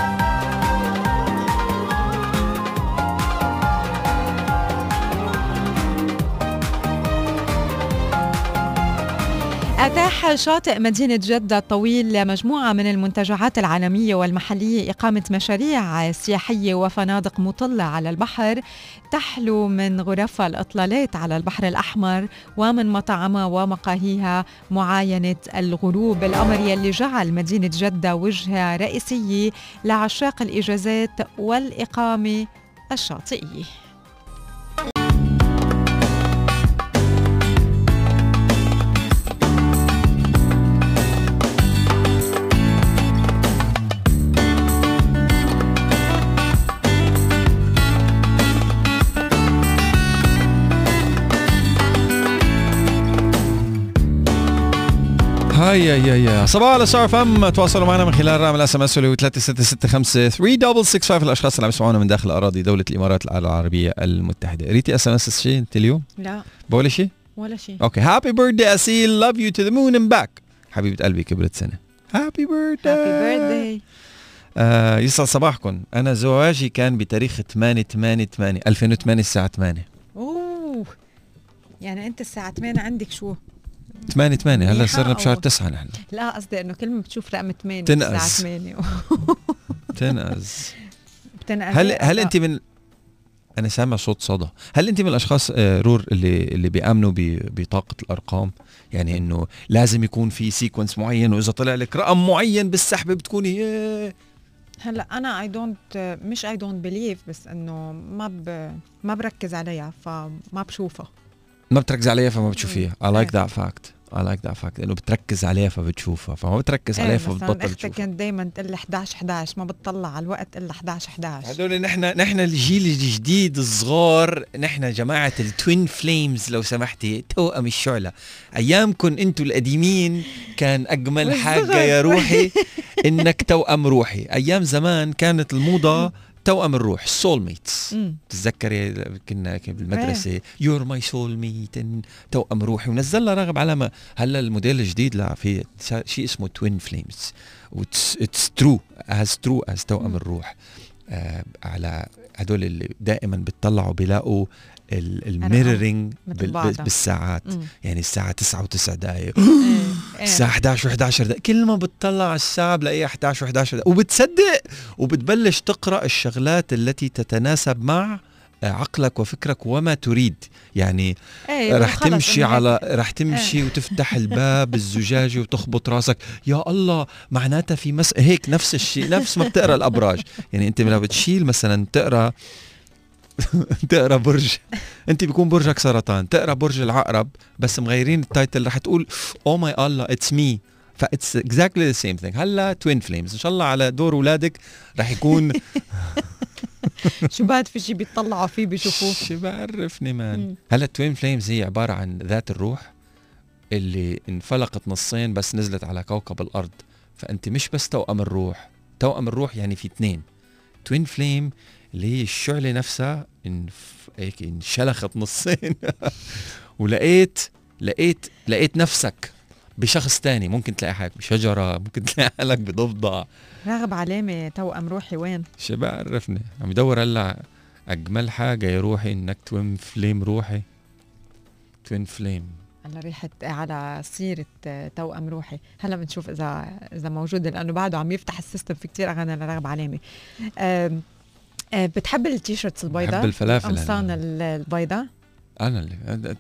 S2: أتاح شاطئ مدينة جدة الطويل مجموعة من المنتجعات العالمية والمحلية إقامة مشاريع سياحية وفنادق مطلة على البحر تحلو من غرف الإطلالات على البحر الأحمر ومن مطاعمها ومقاهيها معاينة الغروب. الأمر يلي جعل مدينة جدة وجهة رئيسية لعشاق الإجازات والإقامة الشاطئية.
S1: Hi يا يا يا صباح على ستار أف إم تواصلوا معنا من خلال رقم ال SMS اللي هو 3665 3665 الأشخاص اللي عم يسمعونا من داخل أراضي دولة الإمارات العربية المتحدة. قريتي SMS شيء أنت اليوم؟
S2: لا.
S1: بقول شيء
S2: ولا شيء
S1: okay. happy birthday اسيل love you to the moon and back حبيبة قلبي كبرت سنة. happy birthday
S2: happy birthday
S1: آه يسعد صباحكم. أنا زواجي كان بتاريخ 8 8 8 2008 الساعة 8
S2: أوه. يعني أنت الساعة 8 عندك شو؟
S1: 8 8 هلا صرنا بشهر
S2: أو-
S1: 9 نحن.
S2: لا قصدي إنه كل ما بتشوف رقم 8
S1: تنقز.
S2: الساعة 8
S1: تنقز
S2: بتنقل
S1: هل هل أنت من أنا سامع صوت صدى. هل أنت من الأشخاص آه، رور اللي اللي بيأمنوا بطاقة الأرقام؟ يعني إنه لازم يكون في sequence معين وإذا طلع لك رقم معين بالسحبه بتكوني.
S2: هلا أنا I don't مش I don't believe بس إنه ما ب ما بركز عليها فما بشوفها.
S1: ما بتركز عليها فما بتشوفيها. I like
S2: إيه.
S1: that fact. I like that fact. إنه بتركز عليها فبتشوفها. فما بتركز عليها
S2: إيه،
S1: فبتبطل
S2: مثلا أختي
S1: تشوفها.
S2: كانت دايما تقول لي 11 11 ما بتطلع على الوقت إلا 11 11
S1: هدول نحن نحن الجيل الجديد الصغار نحن جماعة ال twin flames لو سمحتي. توأم الشعلة. ايامكم أنتم القديمين كان
S2: أجمل.
S1: حاجة يا روحي إنك توأم روحي. أيام زمان كانت الموضة توأم الروح
S2: soulmates
S1: تتذكري كنا بالمدرسة you're my soulmate توأم روحي. ونزلنا راغب علامه هلا الموديل الجديد لا في شيء اسمه twin flames it's true از ترو از توأم. الروح. آه على هدول اللي دائما بتطلعوا بيلاقوا
S2: بعضها.
S1: بالساعات
S2: أمم.
S1: يعني الساعة 9 و9 دقائق. الساعة 11 و11 دقيقة كل ما بتطلع على الساعة بلاقيها 11 و11 دقيقة وبتصدق وبتبلش تقرأ الشغلات التي تتناسب مع عقلك وفكرك وما تريد يعني
S2: إيه،
S1: رح تمشي على. رح تمشي وتفتح الباب الزجاجي وتخبط راسك يا الله معناتها في mess هيك نفس الشيء نفس ما بتقرأ الأبراج يعني أنت لما بتشيل مثلا تقرأ تقرا برج. انت بيكون برجك سرطان. تقرأ برج العقرب بس مغيرين ال title رح تقول oh my الله it's me that's exactly the same thing هلا twin flames إن شاء الله على دور اولادك رح يكون
S2: شو بعد في شيء بيطلعوا فيه بيشوفوه؟
S1: شو بعرفني
S2: man.
S1: هلا twin flames هي عبارة عن ذات الروح اللي انفلقت نصين بس نزلت على كوكب الأرض. فانت مش بس توأم الروح. توأم الروح يعني في اثنين. twin flame اللي هي الشعلة نفسها انف... هيك انشلخت نصين. ولقيت لقيت لقيت نفسك بشخص تاني. ممكن تلاقي حالك بشجرة ممكن تلاقي حالك بضفدع.
S2: راغب علامة توأم روحي وين؟
S1: شو بعرفني عم يدور هلأ أجمل حاجة يا روحي إنك twin flame روحي. twin flame
S2: على ريحة على سيرة توأم روحي. هلأ بنشوف إذا إذا موجودة لأنه بعده عم يفتح ال system في كتير أغاني لراغب علامة. بتحب التيشيرتس البيضاء؟
S1: بحب الفلافل
S2: قمصان
S1: هلا.
S2: ال- البيضاء؟
S1: أنا اللي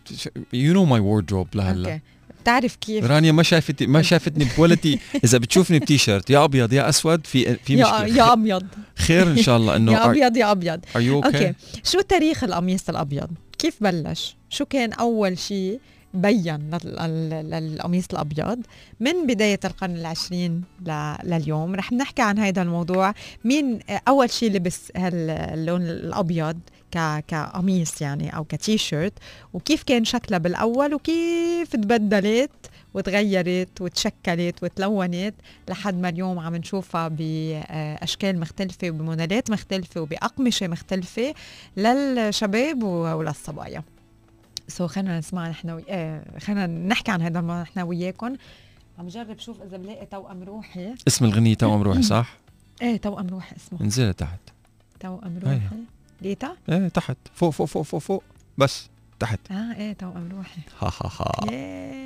S1: يو نو ماي وردروب لهلا.
S2: بتعرف كيف؟
S1: رانيا ما شافتي ما شافتني بولتي إذا بتشوفني بتيشيرت يا أبيض يا أسود في في مشكلة.
S2: يا أبيض.
S1: خير إن شاء الله إنه
S2: يا أبيض يا
S1: أبيض.
S2: أوكي
S1: أوكي.
S2: شو تاريخ القميص الأبيض؟ كيف بلش؟ شو كان أول شيء؟ بين لل- لل- للقميص الأبيض. من بداية القرن العشرين لليوم رح نحكي عن هذا الموضوع. مين أول شيء لبس هاللون الأبيض كقميص يعني أو كتيشيرت؟ وكيف كان شكلها بالأول؟ وكيف تبدلت وتغيرت وتشكلت وتلونت لحد ما اليوم عم نشوفها بأشكال مختلفة وبموديلات مختلفة وبأقمشة مختلفة للشباب وللصبايا. so خلينا نسمع نحن we... آه خلينا نحكي عن هذا نحن وياكم عم جرب شوف إذا بلاقي توأم روحي.
S1: اسم الغنية توأم روحي صح؟
S2: إيه توأم روحي اسمه.
S1: انزلها تحت.
S2: توأم
S1: أيوة.
S2: روحي. لقيتها؟
S1: إيه تحت. فوق فوق فوق فوق فوق. بس تحت.
S2: آه إيه توأم روحي.
S1: ها ها ها
S2: ياي.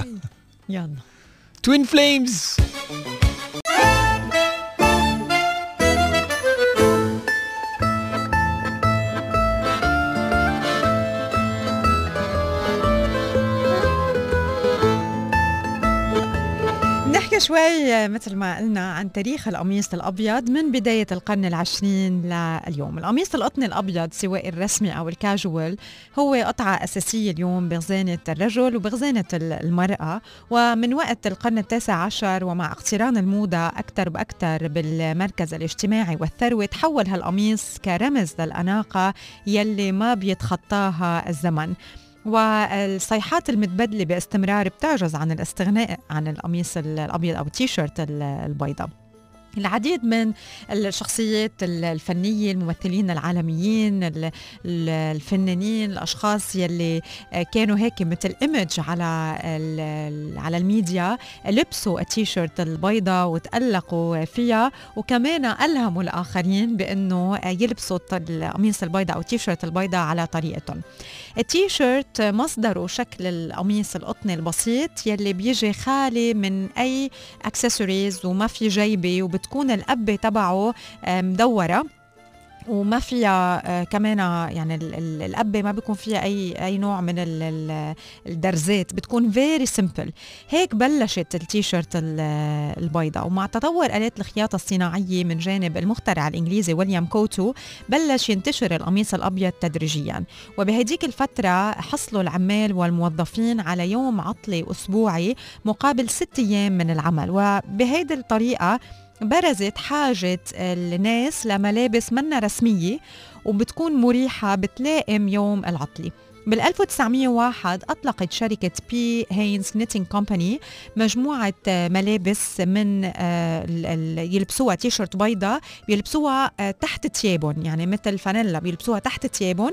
S2: يلا.
S1: twin flames
S2: نحكي شوي مثل ما قلنا عن تاريخ القميص الأبيض من بداية القرن العشرين لليوم. القميص القطني الأبيض سواء الرسمي أو الكاجوال هو قطعة أساسية اليوم بغزانة الرجل وبغزانة المرأة. ومن وقت القرن التاسع عشر ومع اقتران الموضة أكثر بأكثر بالمركز الاجتماعي والثروة تحول هالقميص كرمز للأناقة يلي ما بيتخطاها الزمن. والصيحات المتبدلة باستمرار بتعجز عن الاستغناء عن القميص الأبيض أو التيشيرت البيضاء. العديد من الشخصيات الفنية الممثلين العالميين الفنانين الأشخاص يلي كانوا هيك مثل إيمج على على الميديا لبسوا التيشيرت البيضاء وتألقوا فيها وكمان ألهموا الآخرين بأنه يلبسوا القميص البيضاء أو التيشيرت البيضاء على طريقتهم. التيشيرت مصدره شكل القميص القطني البسيط يلي بيجي خالي من أي اكسسوارز وما في جيبة وبت بتكون القبه تبعه مدورة. وما فيها آه كمان يعني القبه ما بيكون فيها أي أي نوع من الدرزات بتكون very simple هيك بلشت التيشيرت البيضاء ومع تطور آلات الخياطة الصناعية من جانب المخترع الإنجليزي ويليام كوتو بلش ينتشر القميص الأبيض تدريجيا. وبهديك الفترة حصلوا العمال والموظفين على يوم عطلة أسبوعي مقابل ست أيام من العمل. وبهيدي الطريقة برزت حاجة الناس لملابس منا رسمية وبتكون مريحة بتلائم يوم العطلة. بال 1901 أطلقت شركة P. H. Hanes Knitting Company مجموعة ملابس من يلبسوها تيشرت بيضاء بيلبسوها تحت ثيابهم يعني مثل فانيلا بيلبسوها تحت ثيابهم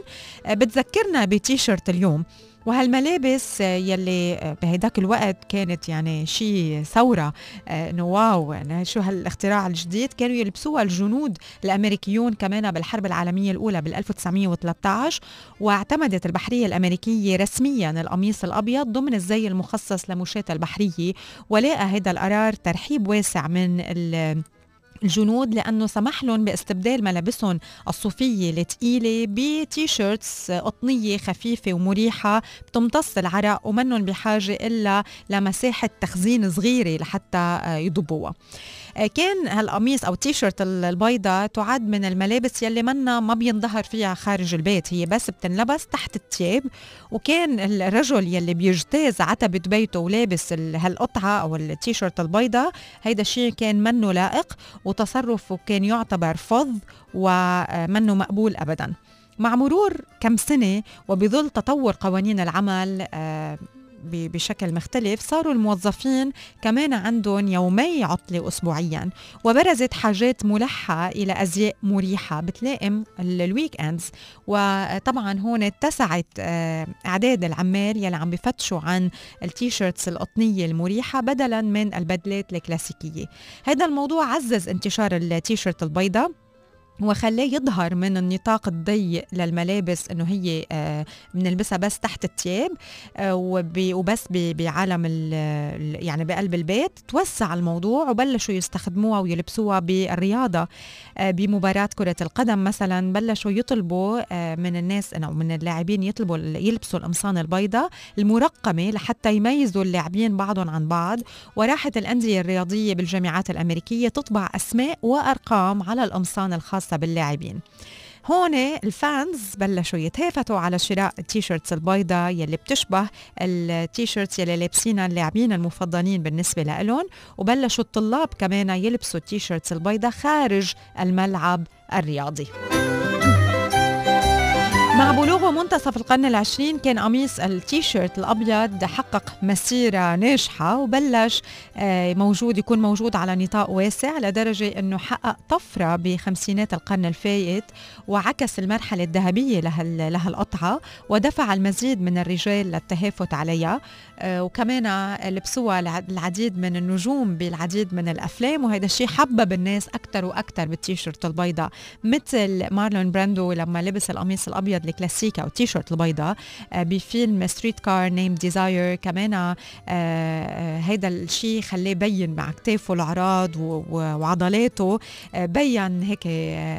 S2: بتذكرنا بتيشرت اليوم. وهالملابس يلي بهداك الوقت كانت يعني شيء ثورة إنه واو يعني شو هالاختراع الجديد؟ كانوا يلبسوها الجنود الأمريكيون كمان بالحرب العالمية الأولى بال 1913 واعتمدت البحرية الأمريكية رسميا القميص الأبيض ضمن الزي المخصص لمشاة البحرية ولقى هذا القرار ترحيب واسع من الجنود لأنه سمح لهم باستبدال ملابسهم الصوفية الثقيله ب t-shirts قطنية خفيفة ومريحة بتمتص العرق ومنهم بحاجة إلا لمساحة تخزين صغيرة لحتى يضبوها. آه، كان هالقميص أو تيشرت البيضاء تعد من الملابس يلي منا ما بينظهر فيها خارج البيت هي بس بتنلبس تحت الثياب. وكان الرجل يلي بيجتاز عتبة بيته ولابس هالقطعة أو التيشرت البيضاء هيدا الشيء كان منه لائق. وتصرفه كان يعتبر فظ ومنه مقبول ابدا. مع مرور كم سنة وبظل تطور قوانين العمل آه، بشكل مختلف صاروا الموظفين كمان عندهم يومي عطلة أسبوعيا وبرزت حاجات ملحة إلى أزياء مريحة بتلائم ال weekends وطبعا هون اتسعت آه، أعداد العمال يلي عم بفتشوا عن التيشيرتس القطنية المريحة بدلا من البدلات الكلاسيكية. هذا الموضوع عزز انتشار التيشيرت البيضاء وخلاه يظهر من النطاق الضيق للملابس إنه هي آه، بنلبسها بس تحت الثياب آه، وبس بعالم يعني بقلب البيت. توسع الموضوع وبلشوا يستخدموها ويلبسوها بالرياضة آه، بمباراة كرة القدم مثلا. بلشوا يطلبوا من الناس أو من اللاعبين يطلبوا يلبسوا القمصان البيضاء المرقمة لحتى يميزوا اللاعبين بعضهم عن بعض. وراحت الأندية الرياضية بالجامعات الأمريكية تطبع أسماء وأرقام على القمصان الخاصه الخاصة باللاعبين. هون ال fans بلشوا يتهافتوا على شراء ال t-shirts البيضاء يلي بتشبه ال t-shirts يلي لابسينها اللاعبين المفضلين بالنسبة لهم وبلشوا الطلاب كمان يلبسوا ال t-shirts البيضاء خارج الملعب الرياضي. مع بلوغه منتصف القرن العشرين كان قميص التيشيرت الأبيض حقق مسيرة ناجحة وبلش آه، موجود يكون موجود على نطاق واسع لدرجة أنه حقق طفرة بخمسينات القرن الفايت وعكس المرحلة الذهبية لهالقطعة ودفع المزيد من الرجال للتهافت عليها. آه، وكمان لبسوها العديد من النجوم بالعديد من الأفلام وهذا الشيء حبب الناس أكثر وأكثر بالتيشيرت البيضاء. مثل مارلون براندو لما لبس القميص الأبيض الكلاسيك أو التيشيرت البيضاء آه، بفيلم Streetcar Named Desire كمان هيدا الشيء خلاه يبين مع كتافه العراض وعضلاته بين هيك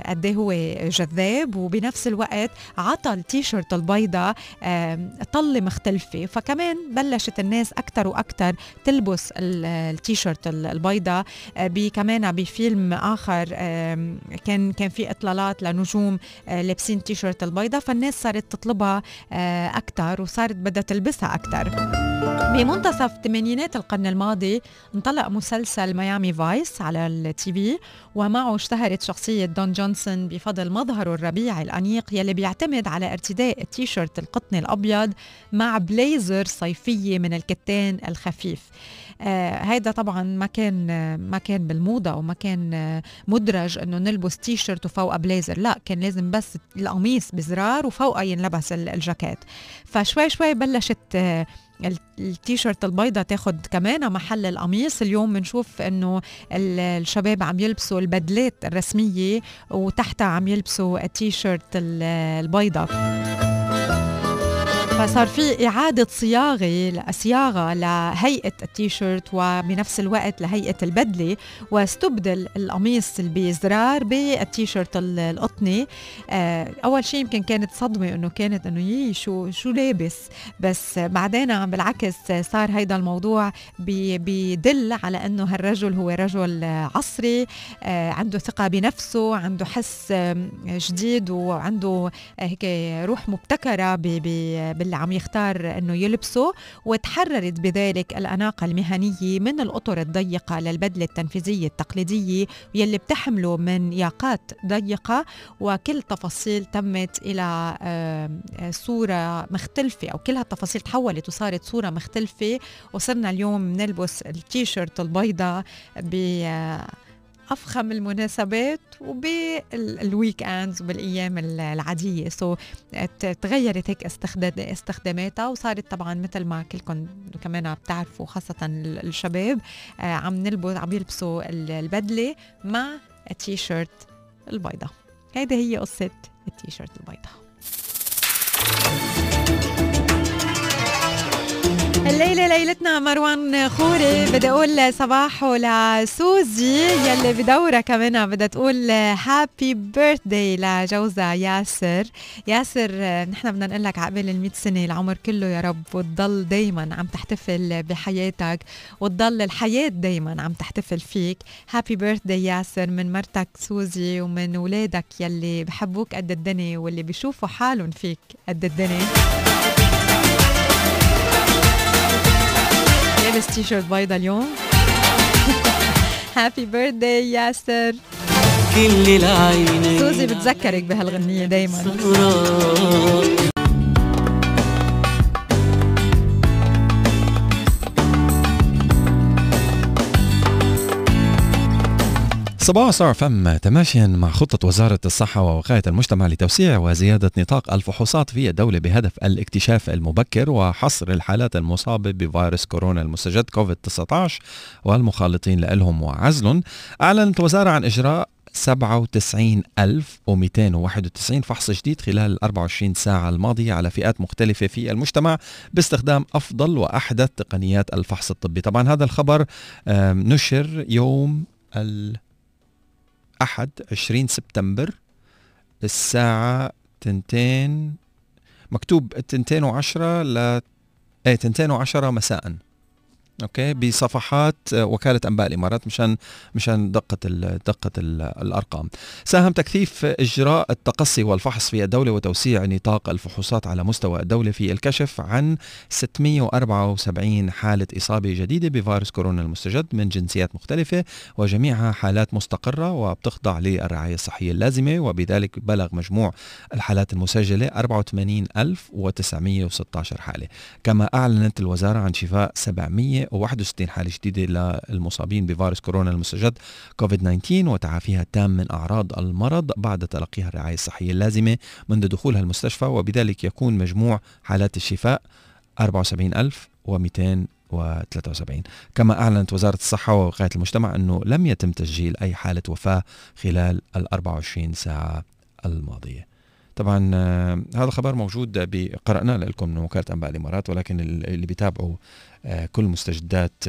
S2: قد هو جذاب وبنفس الوقت عطى التيشيرت البيضاء طله مختلفه فكمان بلشت الناس أكثر وأكثر تلبس التيشيرت البيضاء كمان بفيلم اخر كان كان في اطلالات لنجوم لابسين تيشيرت البيضاء فالناس صارت تطلبها أكثر وصارت بدها تلبسها أكثر بمنتصف ثمانينات القرن الماضي انطلق مسلسل Miami Vice على ال TV ومعه اشتهرت شخصية دون جونسون بفضل مظهره الربيعي الأنيق يلي بيعتمد على ارتداء التيشيرت القطني الأبيض مع بليزر صيفية من الكتان الخفيف. آه هيدا طبعا ما كان ما كان بالموضة وما كان مدرج إنه نلبس تي شيرت وفوقه بليزر لا كان لازم بس القميص بزرار وفوقه ينلبس الجاكيت. فشوي شوي بلشت آه التيشيرت البيضة تاخد كمان محل القميص. اليوم بنشوف إنه الشباب عم يلبسوا البدلات الرسمية وتحتها عم يلبسوا التيشيرت البيضة. فصار في إعادة صياغة صياغة لهيئة التيشيرت وبنفس الوقت لهيئة البدلة واستبدل القميص بزرار بالتيشيرت القطني. آه، أول شيء يمكن كانت صدمة إنه كانت إنه يي شو شو لابس؟ بس بعدين بالعكس صار هيدا الموضوع بيدل على إنه هالرجل هو رجل عصري آه، عنده ثقة بنفسه عنده حس جديد وعنده هيك روح مبتكرة باللي عم يختار إنه يلبسه وتحررت بذلك الأناقة المهنية من الأطر الضيقة للبدله التنفيذيه التقليديه يلي بتحمله من ياقات ضيقة وكل تفاصيل تمت إلى صورة مختلفة أو كل هالتفاصيل تحولت وصارت صورة مختلفة وصرنا اليوم نلبس التيشيرت البيضاء ب أفخم المناسبات وبال weekends وبالأيام العادية. so تغيرت هيك استخداماتها وصارت طبعا مثل ما كلكم كمان بتعرفوا خاصة الشباب آه، عم نلبس عم يلبسوا البدلة مع التيشيرت البيضاء. هيدي هي قصة التيشيرت البيضاء. الليلة ليلتنا مروان خوري. بدي أقول صباحو لسوزي يلي بدورة كمان بدها تقول happy birthday لجوزها ياسر. ياسر نحن بدنا نقول لك عقبال ال سنة العمر كله يا رب وتضل دايما عم تحتفل بحياتك وتضل الحياة دايما عم تحتفل فيك. happy birthday ياسر من مرتك سوزي ومن ولادك يلي بحبوك قد الدنيا واللي بيشوفوا حالهم فيك قد الدنيا. لابس تي شيرت بيضة اليوم happy birthday ياسر كل العينين سوزي بتذكرك بهالغنية دايما.
S1: صباح صار فم تماشيا مع خطة وزارة الصحة ووقاية المجتمع لتوسيع وزيادة نطاق الفحوصات في الدولة بهدف الاكتشاف المبكر وحصر الحالات المصابة بفيروس كورونا المستجد كوفيد-19 والمخالطين لهم وعزلهم أعلنت الوزارة عن إجراء 97291 فحص جديد خلال ال 24 ساعة الماضية على فئات مختلفة في المجتمع باستخدام أفضل وأحدث تقنيات الفحص الطبي. طبعا هذا الخبر نشر يوم ال أحد 20 سبتمبر الساعة تنتين مكتوب تنتين وعشرة ل إيه تنتين وعشرة مساء. أوكي بصفحات وكالة أنباء الإمارات مشان مشان دقة دقة ال الأرقام. ساهم تكثيف إجراء التقصي والفحص في الدولة وتوسيع نطاق الفحوصات على مستوى الدولة في الكشف عن 674 حالة إصابة جديدة بفيروس كورونا المستجد من جنسيات مختلفة وجميعها حالات مستقرة وبتخضع للرعاية الصحية اللازمة وبذلك بلغ مجموع الحالات المسجلة 84916 حالة. كما أعلنت الوزارة عن شفاء 700 161 حالة جديدة للمصابين بفيروس كورونا المستجد كوفيد 19 وتعافيها تام من أعراض المرض بعد تلقيها الرعاية الصحية اللازمة منذ دخولها المستشفى وبذلك يكون مجموع حالات الشفاء 74273 كما أعلنت وزارة الصحة ووقاية المجتمع أنه لم يتم تسجيل أي حالة وفاة خلال ال 24 ساعة الماضية. طبعا آه، هذا خبر موجود قرأناه لكم من وكالة أنباء الإمارات ولكن اللي بيتابعوا آه، كل مستجدات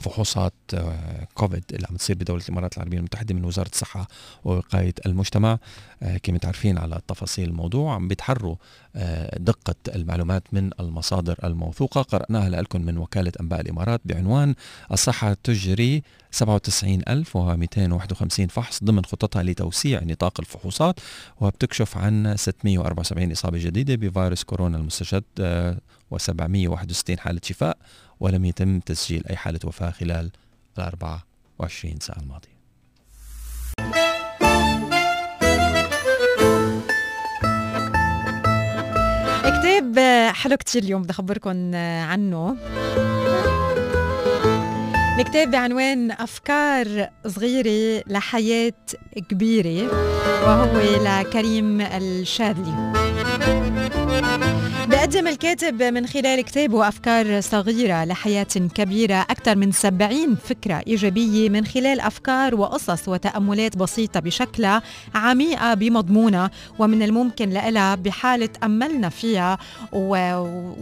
S1: فحوصات آه، كوفيد اللي عم تصير بدولة الإمارات العربية المتحدة من وزارة الصحة ووقاية المجتمع. آه، كما تعرفين على تفاصيل الموضوع عم بيتحروا آه، دقة المعلومات من المصادر الموثوقة. قرأناها لكم من وكالة أنباء الإمارات بعنوان الصحة تجري 97251 فحص ضمن خططها لتوسيع نطاق الفحوصات وبتكشف عن 674 إصابة جديدة بفيروس كورونا المستجد و761 حالة شفاء. ولم يتم تسجيل أي حالة وفاة خلال ال 24 ساعة الماضية.
S2: كتاب حلو كتير اليوم بدي أخبركم عنه. الكتاب بعنوان أفكار صغيرة لحياة كبيرة وهو لكريم الشاذلي. بقدم الكاتب من خلال كتابه أفكار صغيرة لحياة كبيرة أكثر من 70 فكرة إيجابية من خلال أفكار وقصص وتأملات بسيطة بشكلها عميقة بمضمونها ومن الممكن لها بحالة أملنا فيها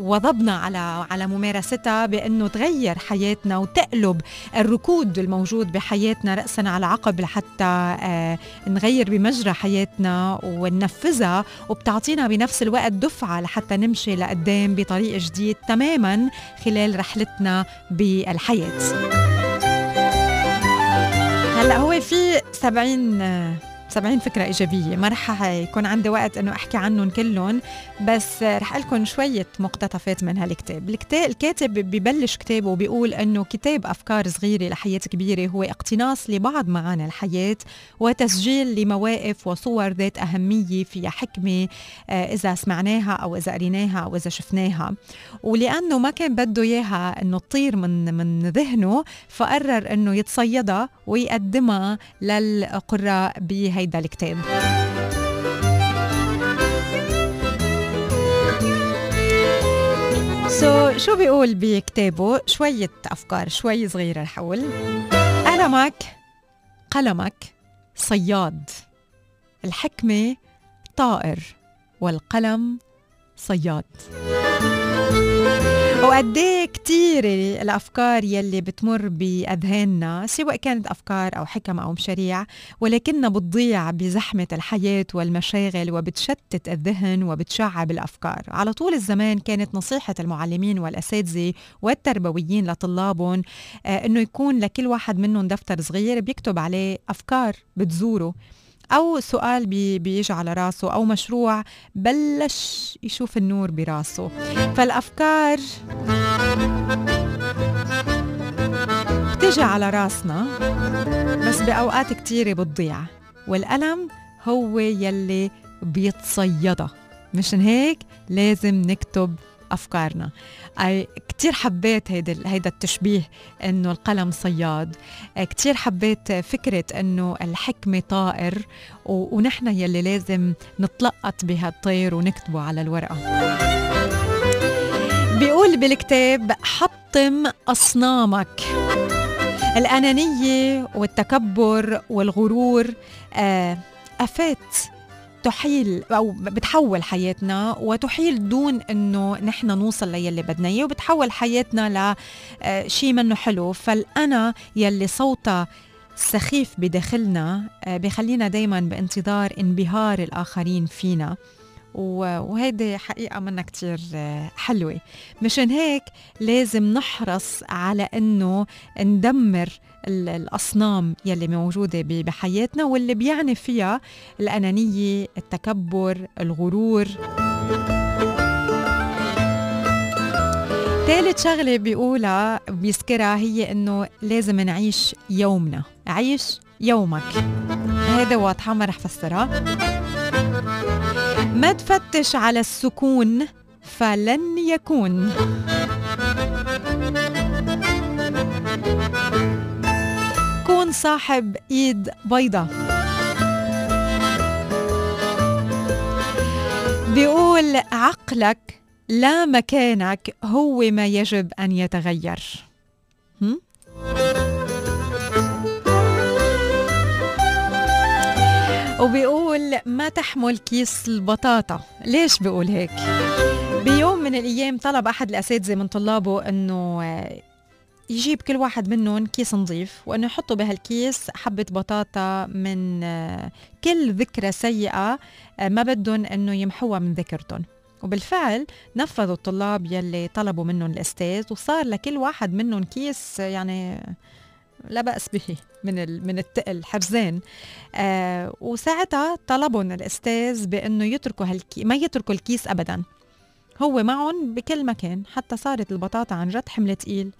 S2: وضبنا على على ممارستها بأنه تغير حياتنا وتقلب الركود الموجود بحياتنا رأسا على عقب لحتى آه، نغير بمجرى حياتنا وننفذها وبتعطينا بنفس الوقت دفعة لحتى نمشي لقدام بطريق جديد تماما خلال رحلتنا بالحياة. هلأ هو في 70 70 فكرة إيجابية. ما رح يكون عندي وقت إنه أحكي عنهم كلهم بس رح لكم شوية مقتطفات من هالكتاب. الكتاب الكاتب ببلش كتابه وبيقول إنه كتاب أفكار صغيرة لحياة كبيرة هو اقتناص لبعض معاني الحياة وتسجيل لمواقف وصور ذات أهمية فيها حكمة آه، إذا سمعناها أو إذا قريناها أو إذا شفناها. ولأنه ما كان بده إياها إنه تطير من من ذهنه فقرر إنه يتصيدها ويقدمها للقراء بهي هيدا الكتاب سو شو بيقول بكتابه؟ شوية أفكار شوي صغيرة الحول. قلمك قلمك صياد. الحكمة طائر والقلم صياد. وقد إيه كثير الأفكار يلي بتمر بأذهاننا سواء كانت أفكار أو حكم أو مشاريع ولكنها بتضيع بزحمة الحياة والمشاغل وبتشتت الذهن وبتشعب الأفكار. على طول الزمان كانت نصيحة المعلمين والأساتذة والتربويين لطلابهم آه، إنه يكون لكل واحد منهم دفتر صغير بيكتب عليه أفكار بتزوره. أو سؤال بي بيجي على راسه أو مشروع بلش يشوف النور براسه. فالأفكار بتجي على راسنا بس بأوقات كتيرة بتضيع والألم هو يلي بيتصيدها مشان هيك لازم نكتب أفكارنا. كثير حبيت هيدا هيدا التشبيه إنه القلم صياد. كثير حبيت فكرة إنه الحكمة طائر ونحن يلي لازم نتلقط بهالطير ونكتبه على الورقة. بيقول بالكتاب حطم أصنامك. الأنانية والتكبر والغرور آه، أفات. تحيل أو بتحول حياتنا وتحيل دون إنه نحن نوصل ليلي بدنا إياه وبتحول حياتنا لشيء آه، منه حلو. فالأنا يلي صوتها سخيف بداخلنا آه، بخلينا دايما بانتظار انبهار الآخرين فينا. وهيدي حقيقة منا كتير آه، حلوة. مشان هيك لازم نحرص على أنه ندمر الأصنام يلي موجودة بحياتنا واللي بيعني فيها الأنانية التكبر الغرور. ثالث شغلة بيقولها بيذكرها هي إنه لازم نعيش يومنا. عيش يومك. هذا واضحة ما رح فسرها. ما تفتش على السكون فلن يكون. كون صاحب إيد بيضة. بيقول عقلك لا مكانك هو ما يجب أن يتغير؟ وبيقول ما تحمل كيس البطاطا. ليش بقول هيك؟ بيوم من الأيام طلب أحد الأساتذة من طلابه إنه يجيب كل واحد منهم كيس نظيف وإنه يحطوا بهالكيس حبة بطاطا من آه، كل ذكرى سيئة آه، ما بدهم إنه يمحوها من ذاكرتهم. وبالفعل نفذوا الطلاب يلي طلبوا منهم الأستاذ وصار لكل واحد منهم كيس يعني لا بأس به من من التقل حرزين آه وساعتها طلبهم الأستاذ بإنه يتركوا هالكي ما يتركوا الكيس ابدا. هو معهم بكل مكان حتى صارت البطاطا عن جد حمل تقيل.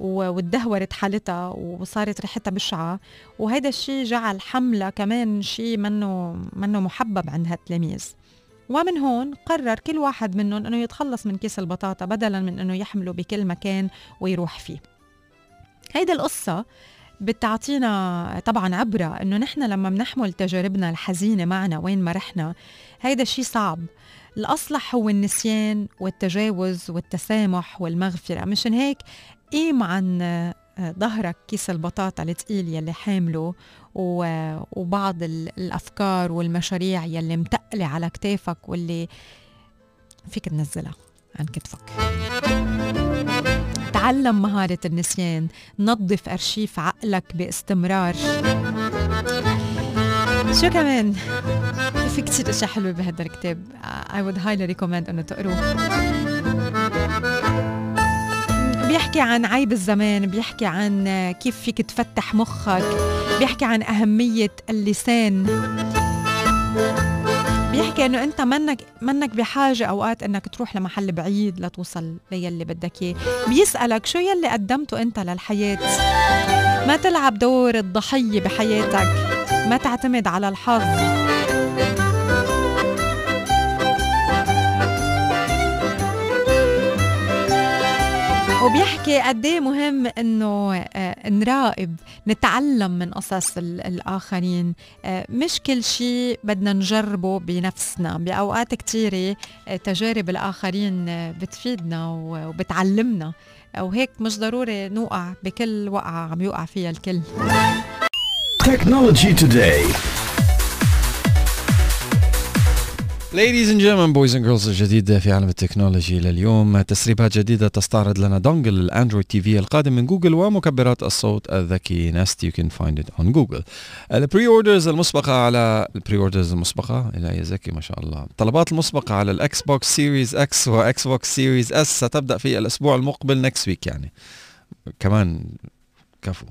S2: وتدهورت حالتها وصارت ريحتها بشعة. وهذا الشيء جعل حملة كمان شيء منه منه محبب عند هالتلاميذ. ومن هون قرر كل واحد منهم إنه يتخلص من كيس البطاطا بدلا من إنه يحمله بكل مكان ويروح فيه. هيدي القصة بتعطينا طبعا عبرة إنه نحن لما بنحمل تجاربنا الحزينة معنا وين ما رحنا هيدا الشيء صعب. الأصلح هو النسيان والتجاوز والتسامح والمغفرة. مشان هيك قيم عن آه، ظهرك كيس البطاطا الثقيل يلي حامله وبعض الأفكار والمشاريع يلي متقلة على كتافك واللي فيك تنزلها عن كتفك. تعلم مهارة النسيان نظف أرشيف عقلك باستمرار. شو كمان؟ في كتير أشياء حلوة بهذا الكتاب. I would highly recommend انه تقروه. بيحكي عن عيب الزمان بيحكي عن كيف فيك تفتح مخك بيحكي عن أهمية اللسان. بيحكي إنه أنت منك منك بحاجة أوقات إنك تروح لمحل بعيد لتوصل ليلي بدك إياه. بيسألك شو يلي قدمته أنت للحياة؟ ما تلعب دور الضحية بحياتك ما تعتمد على الحظ. وبيحكي قد إيه مهم إنه آه، نراقب نتعلم من قصص الآخرين. آه، مش كل شيء بدنا نجربه بنفسنا. بأوقات كثيره آه، تجارب الآخرين بتفيدنا وبتعلمنا. وهيك مش ضروري نوقع بكل وقعة عم يوقع فيها الكل. Today.
S1: Ladies and gentlemen, boys and girls الجديد في عالم ال technology لليوم تسريبات جديدة تستعرض لنا dongle ال Android TV القادم من جوجل ومكبرات الصوت الذكي Nest you can find it on Google ال pre-orders المسبقة على البري اوردرز المسبقة إلى يا زكي ما شاء الله. الطلبات المسبقة على ال Xbox Series X و Xbox Series S ستبدأ في الأسبوع المقبل next week يعني. كمان كفو.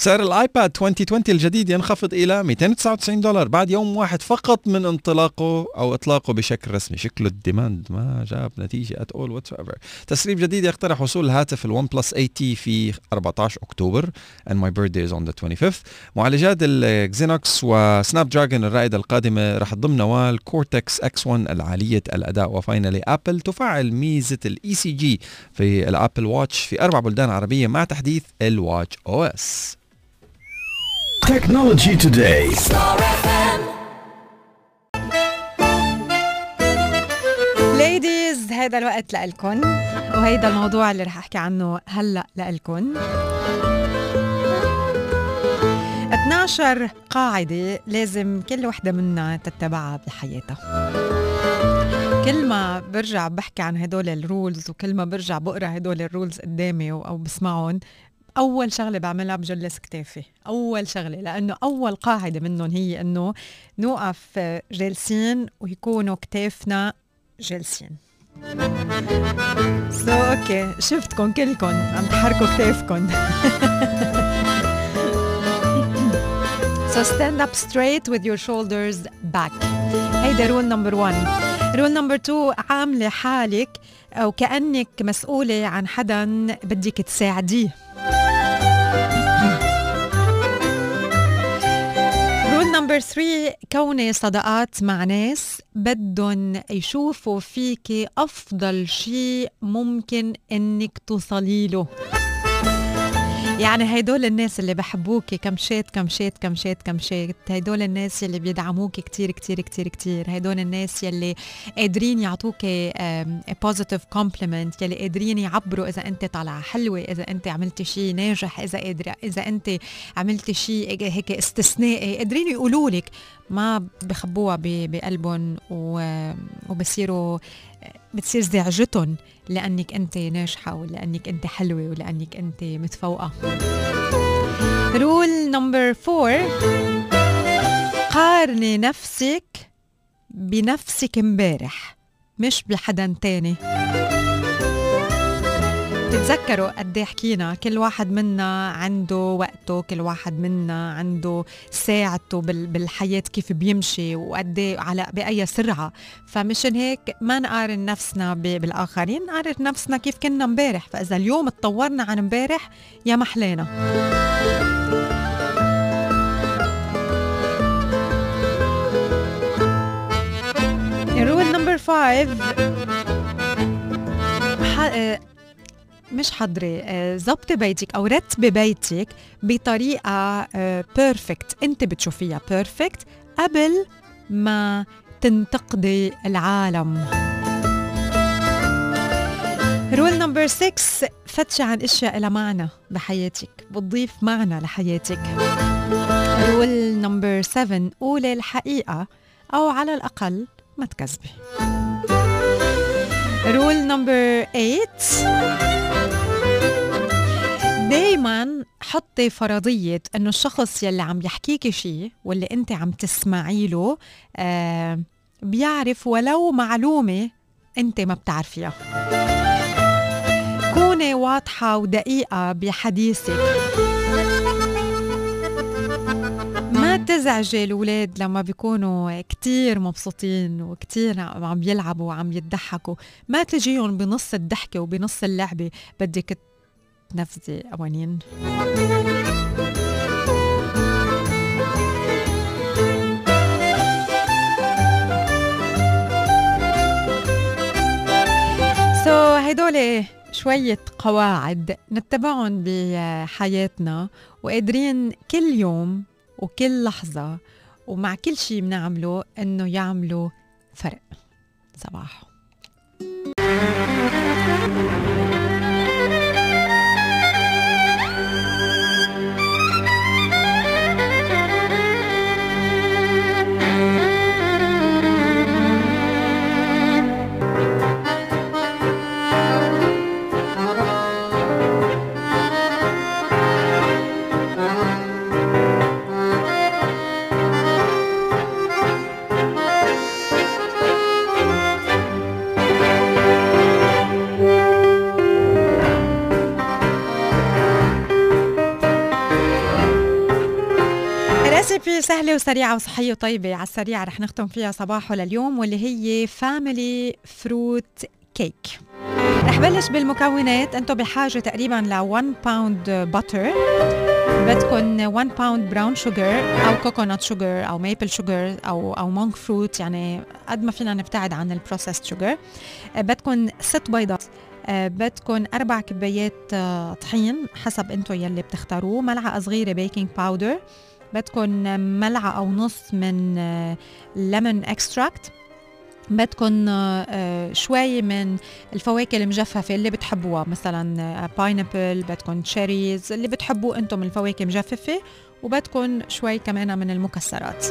S1: سعر ال iPad 2020 الجديد ينخفض إلى 299 دولار بعد يوم واحد فقط من انطلاقه أو إطلاقه بشكل رسمي. شكله ال demand ما جاب نتيجة at all ever تسريب جديد يقترح وصول الهاتف ال OnePlus 8T في 14 أكتوبر and my birthday is on the 25th معالجات ال Exynos و Snapdragon الرائدة القادمة رح تضم نوال كورتكس إكس 1 العالية الأداء و finally Apple تفعل ميزة ال ECG في ال Apple Watch في أربع بلدان عربية مع تحديث ال watch O S Technology Today. ladies هذا الوقت لإلكن وهيدا الموضوع اللي رح أحكي عنه هلأ لإلكن 12 قاعدة لازم كل وحدة منا تتبعها بحياتها كل ما برجع بحكي عن هدول ال rules وكل ما برجع بقرأ هدول ال rules قدامي أو بسمعهم أول شغلة بعملها بجلس كتافي أول شغلة لأنه أول قاعدة منهم هي إنه نوقف جالسين ويكونوا كتافنا جالسين so okay. شفتكم كلكم عم تحركوا كتافكم So stand up straight with your shoulders back. هيدا rule number 1. rule number 2 عاملة حالك أو كأنك مسؤولة عن حدا بدك تساعديه number 3 كوني صداقات مع ناس بدهم يشوفوا فيك أفضل شيء ممكن إنك توصلي له.
S2: يعني هيدول الناس اللي بحبوكي كمشات كمشات كمشات كمشات هيدول الناس اللي بيدعموكي كتير كتير كتير كتير. هيدول الناس يلي قادرين يعطوكي positive compliment يلي قادرين يعبروا إذا أنت طالعة حلوة إذا أنت عملتي شيء ناجح إذا قادرة إذا أنت عملتي شيء هيك استثنائي. قادرين يقولوا لك ما بخبوها بقلبهم وبصيروا بتصير زعجتهم. لأنك أنت ناجحة ولأنك أنت حلوة ولأنك أنت متفوقة. rule number four قارني نفسك بنفسك امبارح مش بحدا تاني. بتتذكروا قد إيه حكينا؟ كل واحد منا عنده وقته كل واحد منا عنده ساعته بالحياة كيف بيمشي وقد إيه على بأي سرعة. فمشان هيك ما نقارن نفسنا بالآخرين نقارن نفسنا كيف كنا امبارح. فإذا اليوم تطورنا عن امبارح يا محلينا rule number 5 مش حضري آه، بيتك أو رتبي بيتك بطريقة perfect آه، أنت بتشوفيها perfect قبل ما تنتقدي العالم. rule number 6 فتشي عن أشياء لها معنى بحياتك بتضيف معنى لحياتك. rule number 7 قولي الحقيقة أو على الأقل ما تكذبي. rule number 8 دايما حطي فرضية إنه الشخص يلي عم يحكيكي شيء واللي أنت عم تسمعي له آه بيعرف ولو معلومة أنت ما بتعرفيها. كوني واضحة ودقيقة بحديثك. ما تزعجي الأولاد لما بيكونوا كتير مبسوطين وكتير عم يلعبوا وعم يضحكوا. ما تجيهم بنص الضحكة وبنص اللعبة. بدك تنفذي قوانين سو so, هدول شوية قواعد نتبعهم بحياتنا وقادرين كل يوم وكل لحظة ومع كل شيء بنعمله إنه يعملوا فرق. صباح. recipe سهلة وسريعة وصحية وطيبة. على السريع رح نختم فيها صباحنا لليوم واللي هي family fruit cake رح بلش بالمكونات. أنتم بحاجة تقريبا ل 1 pound butter بدكم 1 pound brown sugar أو coconut sugar أو maple sugar أو أو monk fruit يعني قد ما فينا نبتعد عن ال processed sugar بدكم ست بيضات. بدكم أربع كبايات طحين حسب أنتم يلي بتختاروه. ملعقة صغيرة baking powder بدكم ملعقة أو نص من lemon extract بدكم شوي من الفواكه المجففة اللي بتحبوها مثلا pineapple بدكم cherries اللي بتحبوه أنتم الفواكه مجففة وبدكم شوي كمان من المكسرات.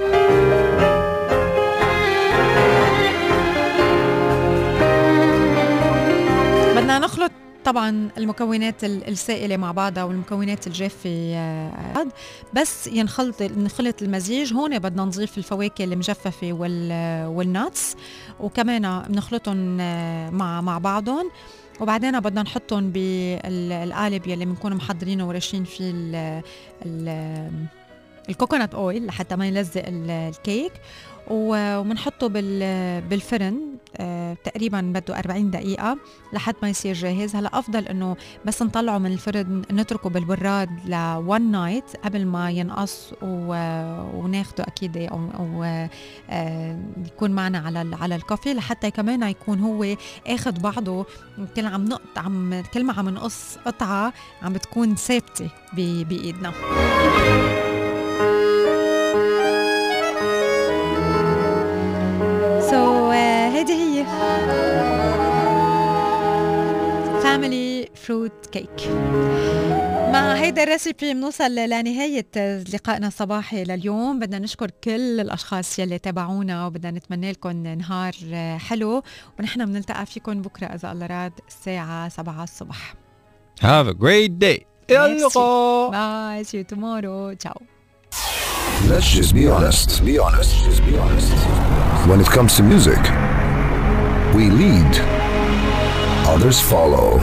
S2: طبعا المكونات السائلة مع بعضها والمكونات الجافه آه، بس ينخلط نخلط المزيج. هون بدنا نضيف الفواكه المجففة والناتس وكمان بنخلطهم آه، مع مع بعضهم. وبعدين بدنا نحطهم بالقالب يلي بنكون محضرينه ورشين فيه ال الكوكونات اويل لحتى ما يلزق الكيك وبنحطه بالفرن آه، تقريبا بده 40 دقيقة لحد ما يصير جاهز. هلا أفضل إنه بس نطلعه من الفرن نتركه بالبراد ل one night قبل ما ينقص وناخده أكيد أو, آه، يكون معنا على على الكافي لحتى كمان يكون هو اخذ بعضه. كل عم نقط عم كل ما عم نقص قطعة عم بتكون ثابتة بإيدنا. Family fruit cake مع هيدا ال recipe بنوصل لنهاية لقائنا الصباحي لليوم. بدنا نشكر كل الأشخاص يلي تابعونا وبدنا نتمنى لكم نهار حلو. ونحن بنلتقى فيكم بكرة إذا الله راد الساعة 7 الصبح.
S1: Have a great day. إلى اللقاء.
S2: Bye. See you tomorrow. Ciao.
S4: Let's just be honest. Be honest. Just be honest. When it comes to music, We lead, others follow.